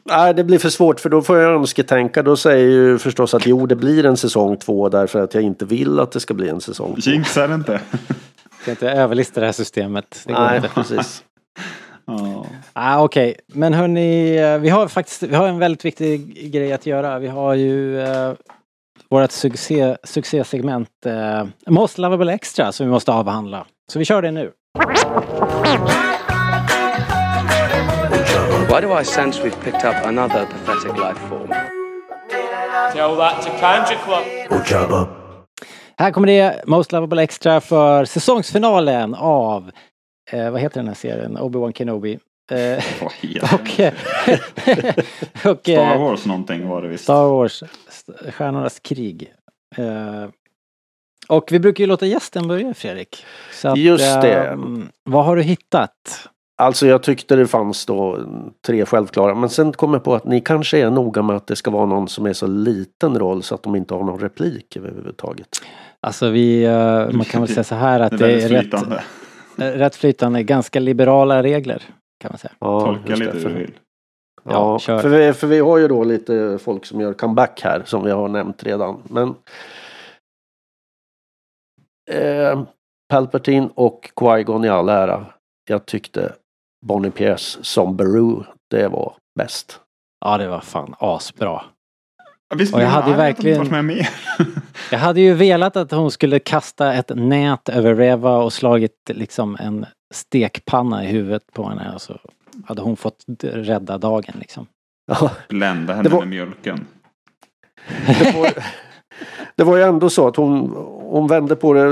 Nej, det blir för svårt för då får jag önsketänka. Då säger jag ju förstås att jo, det blir en säsong två därför att jag inte vill att det ska bli en säsong två. Jinxar det inte? Jag ska inte överlista det här systemet. Det går Nej, inte. precis. Ja. Ah, Okej, men hörni, eh, vi har faktiskt vi har en väldigt viktig grej att göra. Vi har ju eh, vårt succé, succésegment eh, Most Lovable Extra som vi måste avhandla. Så vi kör det nu. Why do I sense we've picked up another pathetic life form? Tell that to Kanja Club. Här kommer det Most Lovable Extra för säsongsfinalen av, eh, vad heter den här serien? Obi-Wan Kenobi. Eh, och eh, och Star eh, Wars någonting var det visst. Star Wars, St- Stjärnornas krig. Eh, och vi brukar ju låta gästen börja Fredrik. Så att, Just det. ehm, vad har du hittat? Alltså jag tyckte det fanns då tre självklara. Men sen kom jag på att ni kanske är noga med att det ska vara någon som är så liten roll så att de inte har någon replik överhuvudtaget. Alltså vi, eh, man kan väl säga så här att Det är det är rätt, eh, rätt flytande, ganska liberala regler. Kan man säga. Ja, Tolka lite hur för- du vill. Ja, kör. för, vi, för vi har ju då lite folk som gör comeback här som vi har nämnt redan. Men eh, Palpatine och Qui-Gon i all ära. Jag tyckte Bonnie Pierce som Beru, det var bäst. Ja, det var fan asbra. Ja, Visst Och jag hade ju verkligen- med? Jag hade ju velat att hon skulle kasta ett nät över Reva och slagit liksom en stekpanna i huvudet på henne och så hade hon fått rädda dagen liksom. Blända henne var- med mjölken. det, var, det var ju ändå så att hon, hon vände på det.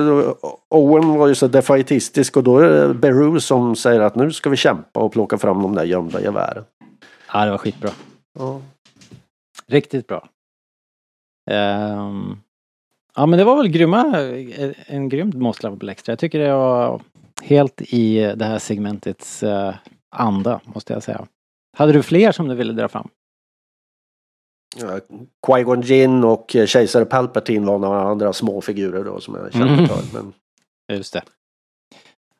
Owen var ju så defaitistisk och då är det Beru som säger att nu ska vi kämpa och plocka fram de där gömda gevären. Ja, det var skitbra. Ja. Riktigt bra. Ehm, ja men det var väl grymma, en grym Lovable Extra. Jag tycker det var helt i det här segmentets eh, anda, måste jag säga. Hade du fler som du ville dra fram? Ja, Qui-Gon Jinn och eh, kejsare Palpatine var några andra små figurer då som jag kände Mm. för. Men Just det.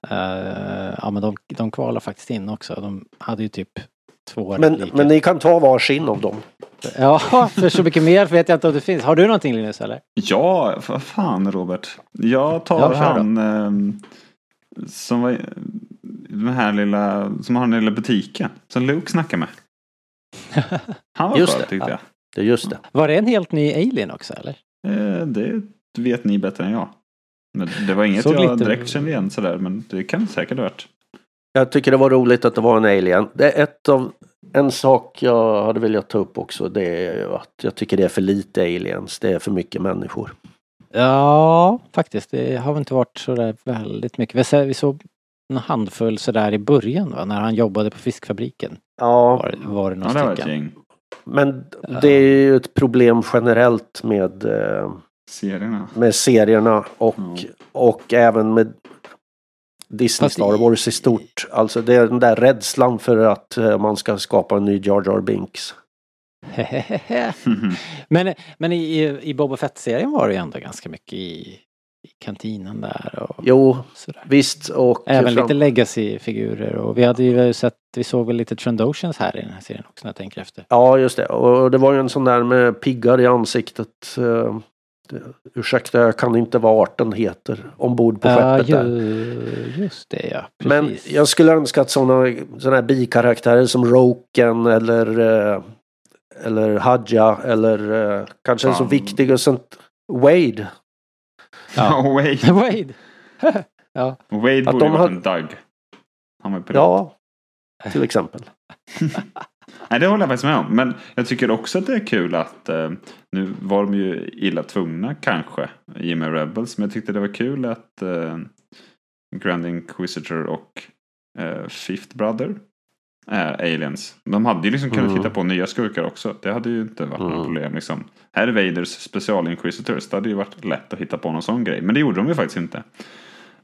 Eh, ja men de, de kvalade faktiskt in också. De hade ju typ två Men, repliker. men ni kan ta varsin av dem. Ja, för så mycket mer vet jag inte om det finns. Har du någonting Linus eller? Ja, vad fan Robert. Jag tar Ja, han ehm, som var den här lilla, som har den lilla butiken. Som Luke snackar med. Han var Just skön tyckte ja. jag. Det är just det. Var det en helt ny alien också eller? Eh, det vet ni bättre än jag. Men det var inget jag lite- direkt kände igen sådär. Men det kan det säkert ha varit. Jag tycker det var roligt att det var en alien. Det är ett av, en sak jag hade velat ta upp också det är ju att jag tycker det är för lite aliens. Det är för mycket människor. Ja, faktiskt. Det har väl inte varit så där väldigt mycket. Vi så- Vi såg en handfull sådär i början va? När han jobbade på fiskfabriken. Ja, Var, var det Ja, några det var ett stycken. Men det är ju ett problem generellt med, eh, Serierna. med serierna och, Ja. och även med Disney Fast Star Wars i stort. Alltså det är den där rädslan för att eh, man ska skapa en ny Jar Jar Binks. men men i, i Boba Fett-serien var det ju ändå ganska mycket i, i kantinen där och Jo, sådär. visst och... Även fram- lite legacy-figurer och vi hade ju sett, vi såg väl lite Trandoshans här i den här serien också när jag tänker efter. Ja, just det. Och det var ju en sån där med piggar i ansiktet. Eh, det- ursäkta, jag kan inte vad arten heter ombord på Ja, skeppet där. ju, just det ja. Men Precis. jag skulle önska att såna, såna här bikaraktärer som Roken eller eh, eller Hadja eller eh, kanske en så viktig och sånt Wade. Ja. Wade. Wade! ja. Wade Att borde de ju varit har- en Doug. Han var. Ja, till exempel. Nej, det håller jag faktiskt med om. Men jag tycker också att det är kul att eh, nu var de ju illa tvungna kanske i och med Rebels. Men jag tyckte det var kul att eh, Grand Inquisitor och eh, Fifth Brother är aliens. De hade ju liksom kunnat Mm. hitta på nya skurkar också. Det hade ju inte varit några Mm. problem liksom. Här är Vaders special Inquisitors. Det hade ju varit lätt att hitta på någon sån grej. Men det gjorde de ju faktiskt inte.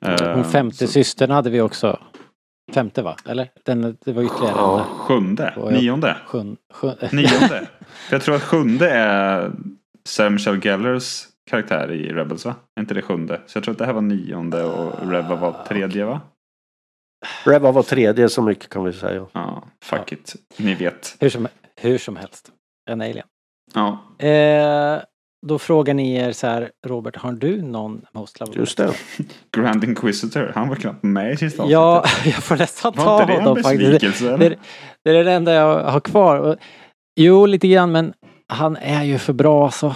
Eh, Hon femte så- systern hade vi också. Femte va? Eller? Den, det var ytterligare en. Sjunde? Jag- Nionde? Sjun, sjun, Nionde. För jag tror att sjunde är Sarah Michelle Gellers karaktär i Rebels va? Är inte det sjunde? Så jag tror att det här var nionde och Reva var tredje va? Reva var tredje så mycket kan vi säga. Ja, fuck it. Ni vet. hur, som, hur som helst. En alien. Ja, Eh, då frågar ni er så här, Robert, har du någon Most Lovable? Just det. Grand Inquisitor. Han var knappt med i sista Ja, jag får nästan Var ta en honom faktiskt. Det, det, det är det enda jag har kvar. Jo, lite grann, men han är ju för bra så.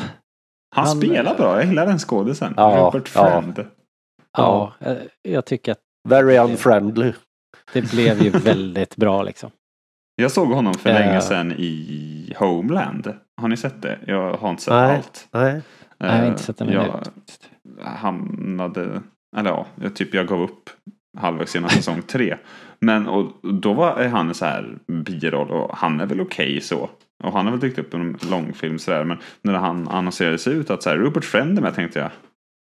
Han han- spelar bra. Jag gillar den skådisen. Ja, Robert ja. Friend. Ja, eh, jag tycker att Very unfriendly. det blev ju väldigt bra liksom. Jag såg honom för Eh. länge sedan i Homeland. Har ni sett det? Jag har inte sett Nej. allt. Nej. Nej, jag har Eh, inte sett den jag, ut. hamnade, eller ja, jag typ jag gav upp halvvägs genom säsong tre. Men och då var han en så här biroll och han är väl okej så. Och han har väl dykt upp i en långfilm sådär. Men när han annonserades ut att så här, Rupert Friend är med tänkte jag.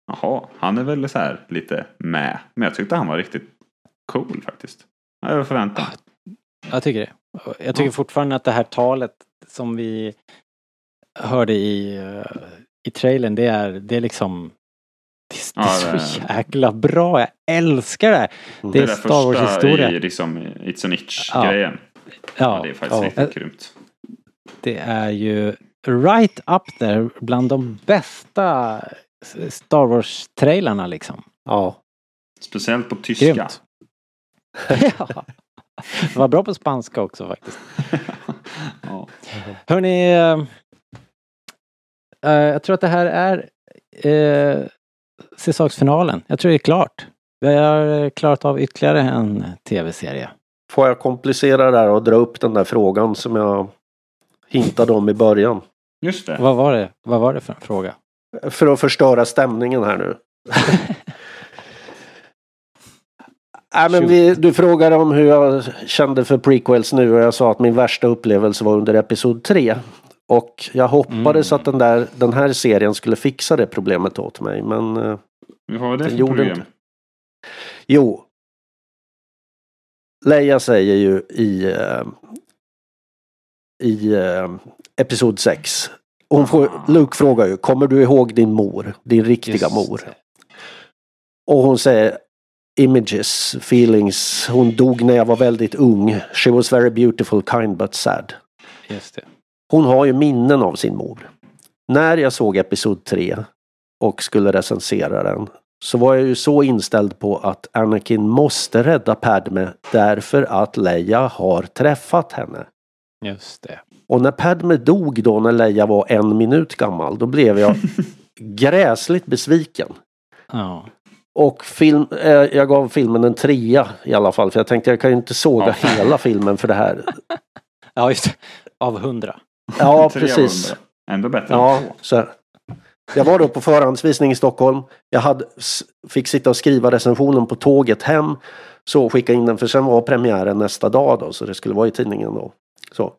Jaha, han är väl så här lite med. Men jag tyckte han var riktigt cool faktiskt. Över förväntan. Jag tycker det. Jag tycker Ja. fortfarande att det här talet som vi hörde i, eh, i trailern, det är, det är liksom det är, Ja, det är så det- jäkla bra. Jag älskar det här. Det är Star Wars första historia. i liksom It's an Itch Ja. Ja, det är faktiskt ja. riktigt grymt. Det är ju right up there bland de bästa Star Wars-trailarna liksom. Ja. Speciellt på tyska. Grymt. ja. Det var bra på spanska också faktiskt. Ja. Hörni, eh, eh, jag tror att det här är eh, säsongsfinalen. Jag tror det är klart. Vi har eh, klarat av ytterligare en tv-serie. Får jag komplicera det här och dra upp den där frågan som jag hintade om i början? Just det. Vad var det, vad var det för en fråga? För att förstöra stämningen här nu. Nej, men vi, du frågade om hur jag kände för prequels nu och jag sa att min värsta upplevelse var under episod 3. Och jag hoppades Mm. att den, där, den här serien skulle fixa det problemet åt mig men eh, Vad var det Den för gjorde problem? inte. Jo. Leia säger ju i, eh, i eh, Episod 6. Hon får, Luke frågar ju, kommer du ihåg din mor? Din riktiga Just mor? Och hon säger Images, feelings. Hon dog när jag var väldigt ung. She was very beautiful, kind but sad. Just det. Hon har ju minnen av sin mor. När jag såg Episod 3 och skulle recensera den så var jag ju så inställd på att Anakin måste rädda Padme därför att Leia har träffat henne. Just det. Och när Padme dog då när Leia var en minut gammal då blev jag gräsligt besviken. Ja. Och film, eh, jag gav filmen en trea i alla fall för jag tänkte jag kan ju inte såga Ja. hela filmen för det här. Ja, just. Av hundra. Ja precis. Ändå bättre Ja, så här. Jag var då på förhandsvisning i Stockholm. Jag hade, fick sitta och skriva recensionen på tåget hem. Så skicka in den för sen var premiären nästa dag då så det skulle vara i tidningen då. Så.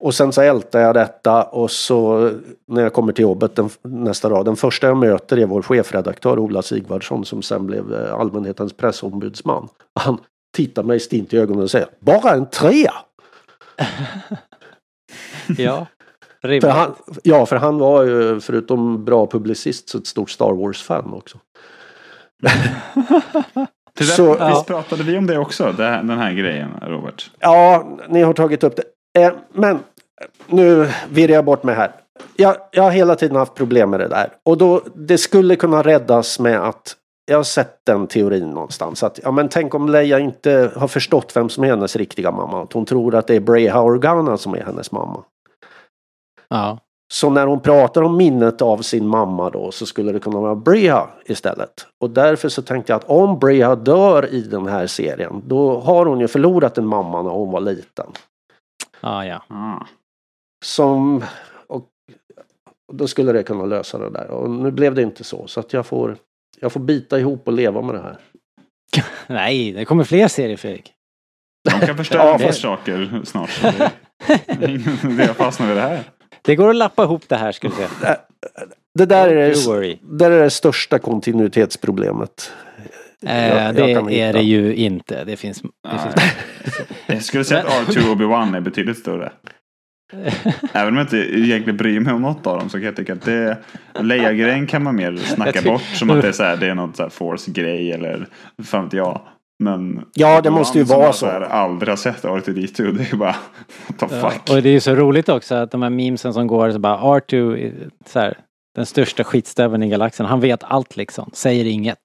Och sen så ältade jag detta och så när jag kommer till jobbet den, nästa dag. Den första jag möter är vår chefredaktör Ola Sigvardsson som sen blev eh, allmänhetens pressombudsman. Han tittar mig stint i ögonen och säger Bara en trea! Ja. För han, ja, för han var ju förutom bra publicist så ett stort Star Wars-fan också. Där, Så- visst Ja. pratade vi om det också? Det här, den här grejen, Robert? Ja, ni har tagit upp det. Eh, men nu virrar jag bort mig här. Jag, jag har hela tiden haft problem med det där. Och då, det skulle kunna räddas med att jag har sett den teorin någonstans. Att, ja, men tänk om Leia inte har förstått vem som är hennes riktiga mamma. Att hon tror att det är Breha Organa som är hennes mamma. Ja. Så när hon pratar om minnet av sin mamma då så skulle det kunna vara Breha istället. Och därför så tänkte jag att om Breha dör i den här serien då har hon ju förlorat en mamma när hon var liten. Ja, ja. Ah. Som... Och, och då skulle det kunna lösa det där. Och nu blev det inte så. Så att jag får, jag får bita ihop och leva med det här. Nej, det kommer fler serier Fredrik. De kan förstöra Ja, fast- saker snart. Det det är ingen idé att fastna vid det här. Det går att lappa ihop det här skulle jag säga. Det där är det, det är det största kontinuitetsproblemet. Eh, jag- jag det kan är det ju inte. Det finns... Det finns Jag skulle säga att R2 och Obi-Wan är betydligt större. Även om jag inte egentligen bryr mig om något av dem så kan jag tycka att det Leia-grejen kan man mer snacka Jag bort som att det är, så här, det är något så här force-grej eller fan vet jag. Men Ja, det måste ju vara jag så. här aldrig har sett R2D2 det är bara what the Ja, fuck. och det är ju så roligt också att de här memesen som går så bara R2, är så här, den största skitstöveln i galaxen. Han vet allt liksom. Säger inget.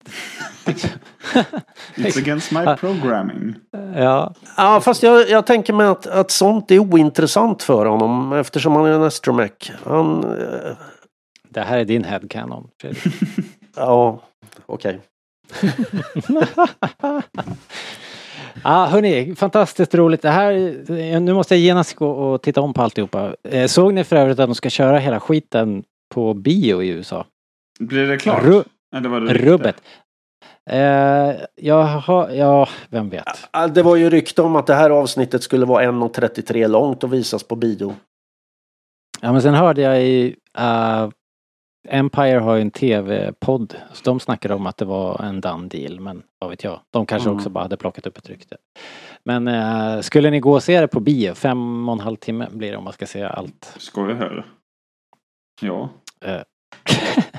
It's against my programming. Ja. Ja, fast jag, jag tänker mig att, att sånt är ointressant för honom eftersom han är en astromech. Han... eh, Det här är din headcanon. Ja, okej. Ja, hörni, fantastiskt roligt. Det här, nu måste jag genast gå och titta om på alltihopa. Eh, Såg ni för övrigt att de ska köra hela skiten på bio i USA? Blir det klart? Ru- Eller var det? Rubbet. Eh, jag har, ja, vem vet. Det var ju rykte om att det här avsnittet skulle vara 1.33 långt och visas på bio. Ja, men sen hörde jag i eh, Empire har ju en tv-podd. Så de snackade om att det var en done deal. Men vad vet jag. De kanske Mm. också bara hade plockat upp ett rykte. Men eh, skulle ni gå och se det på bio? Fem och en halv timme blir det om man ska se allt. Skojar du? Ja. Ja,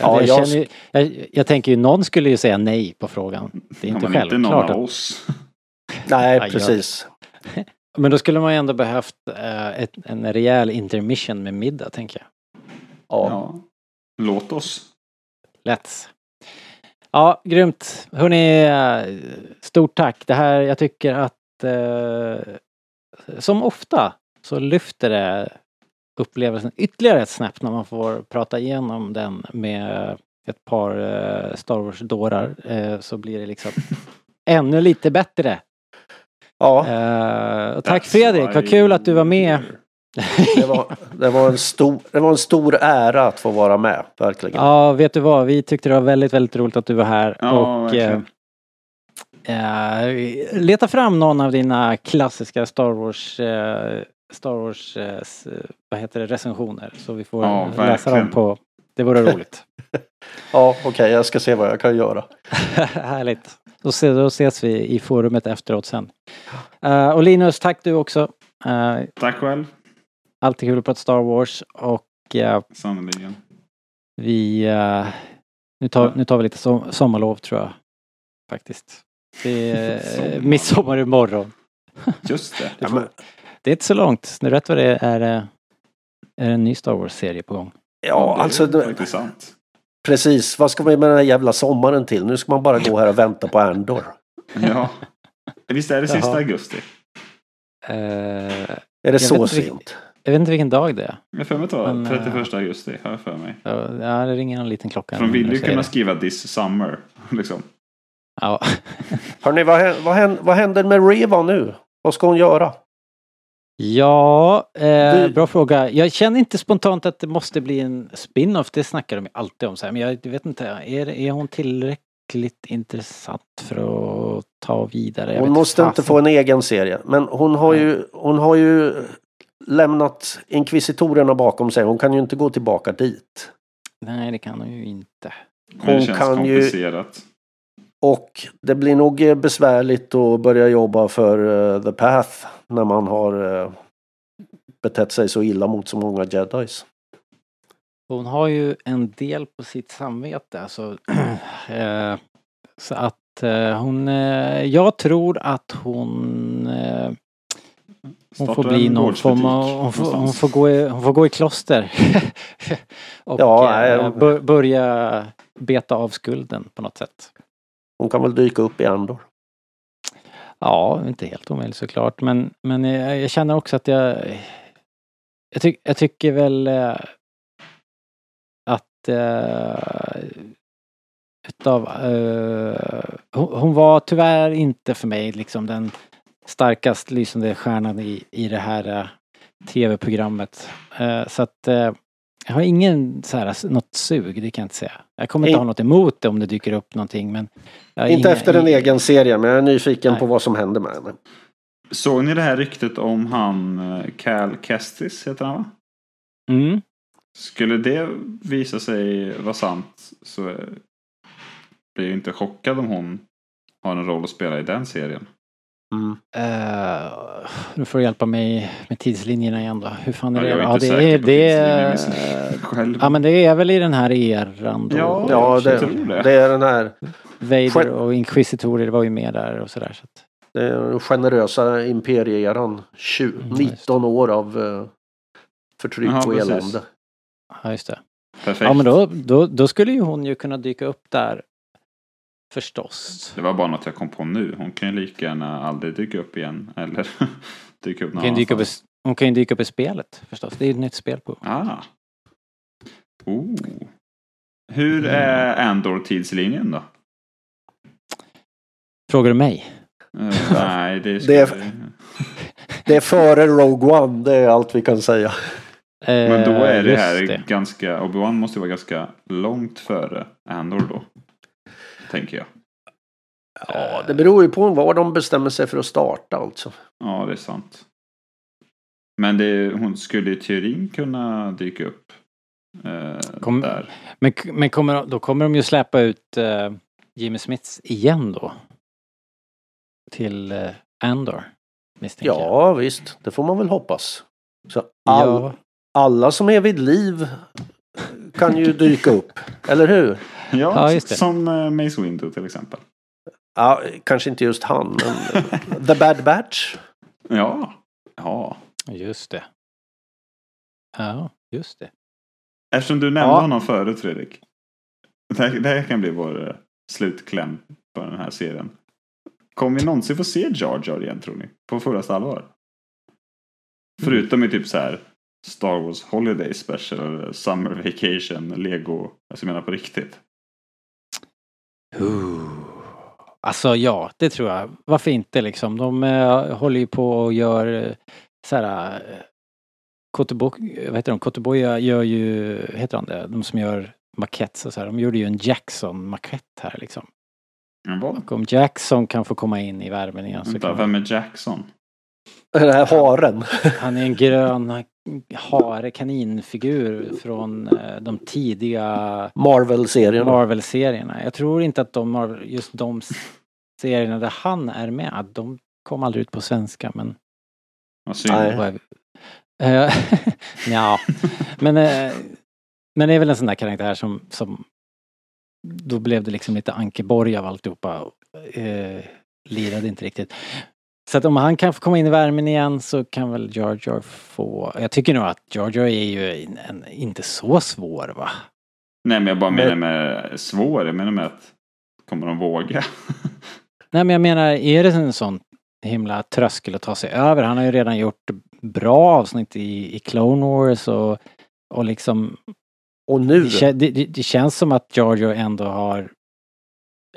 Ja, jag, jag- känner, jag, jag tänker ju någon skulle ju säga nej på frågan. Det är inte Ja, men inte någon självklart. av att- oss. Nej, Ja, precis. Men då skulle man ju ändå behövt eh, ett, en rejäl intermission med middag, tänker jag. Ja. Ja. Låt oss. Let's. Ja, grymt. Hörni, eh, stort tack. Det här, jag tycker att eh, som ofta så lyfter det upplevelsen ytterligare ett snäpp när man får prata igenom den med ett par eh, Star Wars-dårar. Eh, så blir det liksom ännu lite bättre. ja, och tack That's Fredrik, vad kul att du var med. det var, det, var en stor, det var en stor ära att få vara med, verkligen. Ja, vet du vad? Vi tyckte det var väldigt, väldigt roligt att du var här. Ja, och verkligen. eh, leta fram någon av dina klassiska Star Wars, eh, Star Wars, eh, vad heter det, recensioner. Så vi får Ja, läsa verkligen. dem på, det vore roligt. Ja, okej, jag ska se vad jag kan göra. Härligt. Då, se, då ses vi i forumet efteråt sen. Eh, och Linus, tack du också. Uh, Tack själv. alltid kul att prata Star Wars och eh, Sannerligen. Vi... eh, nu, tar, nu tar vi lite som, sommarlov tror jag. Faktiskt. Det är Sommar. midsommar imorgon. Just det. Ja, men, Det är inte så långt. Nu rätt vad det är, är, det- är en ny Star Wars-serie på gång. ja, det är alltså det, faktiskt sant. precis. Vad ska vi med den här jävla sommaren till? Nu ska man bara gå här och vänta på Andor. Ja. Visst är det sista Jaha. augusti? Eh, Är det så vilken- sent? jag vet inte vilken dag det är. Jag för mig Men, eh, 31 augusti. Har jag för mig. Ja, Ja, det ringer en liten klocka. För de vill ju kunna det. skriva this summer. Liksom. Ja. Hörni, vad, vad, händer, vad händer med Reva nu? Vad ska hon göra? Ja, eh, Du- bra fråga. Jag känner inte spontant att det måste bli en spin-off. Det snackar de ju alltid om. Så här. Men jag vet inte, är, är hon tillräckligt intressant för att ta vidare? Jag Hon vet måste inte få en egen serie. Men hon har ju, hon har ju lämnat inkvisitorerna bakom sig. Hon kan ju inte gå tillbaka dit. Nej, det kan hon ju inte. Men det Hon känns kan ju- komplicerat. Och det blir nog eh, besvärligt att börja jobba för eh, The Path när man har eh, betett sig så illa mot så många jedis. Hon har ju en del på sitt samvete. Alltså, eh, så att eh, hon... Eh, jag tror att hon... Eh, hon får bli någon form av... Hon får, hon, får gå i, hon får gå i kloster. och Ja, eh, nej, bör, börja beta av skulden på något sätt. Hon kan väl dyka upp i Andor. Ja, inte helt omöjligt såklart. Men, men jag, jag känner också att jag... Jag, tyck, jag tycker väl eh, att eh, utav, eh, hon, hon var tyvärr inte för mig liksom den starkast lysande stjärnan i, i det här eh, tv-programmet. Eh, så att eh, jag har ingen så här, något sug, det kan jag inte säga. Jag kommer inte In- ha något emot det om det dyker upp någonting men... Inte inga- efter en egen serie men jag är nyfiken Nej. på vad som händer med henne. Såg ni det här ryktet om han eh, Cal Kestis heter han va? Mm. Skulle det visa sig vara sant så eh, blir jag inte chockad om hon har en roll att spela i den serien. Mm. Uh, nu får du hjälpa mig med tidslinjerna igen då. Hur fan är Ja, det? Ja, det är, det är. Ja men det är väl i den här eran då. Ja, Ja, det, det. det är den här Vader och Inquisitorer var ju med där och sådär. Så att, det är den generösa imperieran. 20, Mm, just 19 år av eh, förtryck Ja, och precis. elände. ja just det. Perfekt. Ja men då, då, då skulle ju hon ju kunna dyka upp där. Förstås. Det var bara något jag kom på nu. Hon kan ju lika gärna aldrig dyka upp igen. Eller dyka upp Hon någon kan, ju dyka upp i, hon kan ju dyka upp i spelet förstås. Det är ju ett nytt spel på. Ah. Oh. Hur är Andor tidslinjen då? Frågar du mig? Eh, nej, det ska Det är- Det är före Rogue One, det är allt vi kan säga. Men då är det Eh, här det. ganska... Obi-Wan måste ju vara ganska långt före Andor då. Tänker jag. Ja, det beror ju på var de bestämmer sig för att starta alltså. Ja, det är sant. Men det, hon skulle i teorin kunna dyka upp. Eh, Kom- där. Men, men kommer, då kommer de ju släppa ut uh, Jimmy Smiths igen då? Till uh, Andor. Misstänker jag. Ja, visst. Det får man väl hoppas. Så all, Ja. alla som är vid liv kan ju dyka upp. Eller hur? Ja, Ja, just det. som eh, Mace Windu till exempel. Ja, kanske inte just han, men The Bad Batch. Ja. Ja. Just det. Ja, just det. Eftersom du nämnde Ja. honom förut Fredrik. Det här, det här kan bli vår eh, slutkläm på den här serien. Kommer vi någonsin få se Jar Jar igen tror ni? På fullaste allvar? Förutom i typ så här Star Wars Holiday Special Summer Vacation, Lego. Alltså jag menar på riktigt. Alltså ja, det tror jag. Varför inte liksom? De eh, håller ju på och gör eh, så här... Eh, Kotobo, vad heter de? Kotoboya gör ju, heter han det? De som gör maketter och så här. De gjorde ju en Jackson-makett här liksom. Och om Jackson kan få komma in i värmen igen så Vänta, kan vem är Jackson? Den här haren. Han är en grön hare kaninfigur från eh, de tidiga Marvel-serierna. Marvel-serierna. Jag tror inte att de, Marvel- just de serierna där han är med, de kom aldrig ut på svenska men... Nej. Eh, ja, men, eh, men det är väl en sån där karaktär som, som då blev det liksom lite Ankeborg av alltihopa. Eh, lirade inte riktigt. Så att om han kan få komma in i värmen igen så kan väl Jar Jar få... Jag tycker nog att Jar Jar är ju en, en, inte så svår va? Nej men jag bara Men- menar med svår. Jag menar med att kommer de våga? Nej men jag menar, är det en sån himla tröskel att ta sig över? Han har ju redan gjort bra avsnitt i, i Clone Wars och, och liksom Och nu, det, det, det känns som att Jar Jar ändå har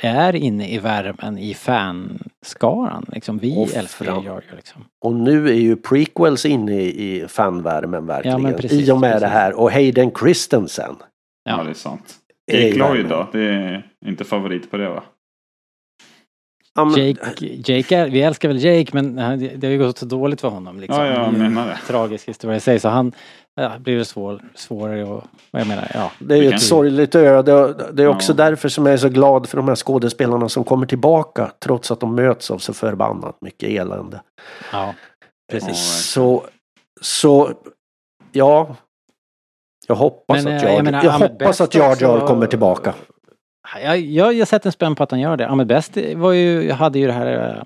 är inne i värmen i fanskaran. Liksom, vi Och älskar fram- Jar Jar liksom. och nu är ju prequels inne i fanvärmen verkligen. Ja, precis, I och med precis. det här. Och Hayden Christensen. Ja, Ja. det är sant. Lloyd värmen. då? Det är inte favorit på det va? Ja, men- Jake, Jake är, vi älskar väl Jake men han- det har ju gått så dåligt för honom. Liksom. Ja, ja, jag menar det. Tragisk historia i sig. Så han ja, blir det svår, svårare och vad jag menar, ja. Det är ju ett sorgligt öde. Det är också Ja. därför som jag är så glad för de här skådespelarna som kommer tillbaka. Trots att de möts av så förbannat mycket elände. ja. Precis. Så, så, ja. Jag hoppas Men, att eh, jag, jag menar, jag hoppas att Jar Jar kommer tillbaka. Jag, jag, jag sätter en spänn på att han gör det. Ahmed Best var ju, hade ju det här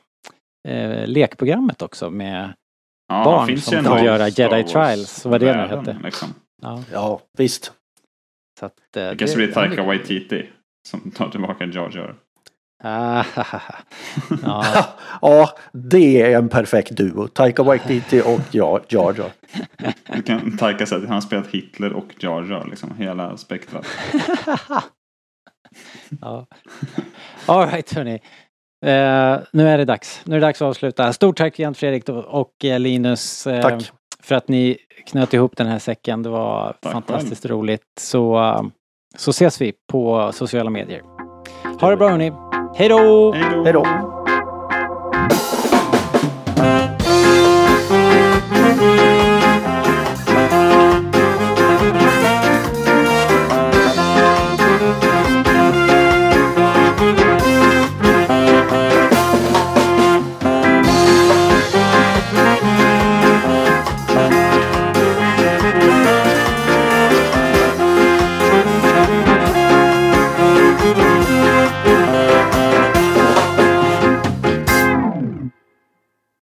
eh, lekprogrammet också med Ja, Barn som del göra Jedi Trials, vad det nu hette. Liksom. Ja, Ja, visst. så att, eh, Det kanske blir Taika Waititi som tar tillbaka Jar Jar. Ah, ja, Ja, det är en perfekt duo. Taika Waititi och Jar Jar. Jar. Du kan Taika säga att han har spelat Hitler och Jar Jar, liksom hela spektrat. ja. All right hörni. Eh, nu är det dags. Nu är det dags att avsluta. Stort tack igen Fredrik och eh, Linus. eh, Tack. För att ni knöt ihop den här säcken. Det var Tack fantastiskt roligt. Så, eh, så ses vi på sociala medier. Ha det bra hörni. Hej då! Hej då!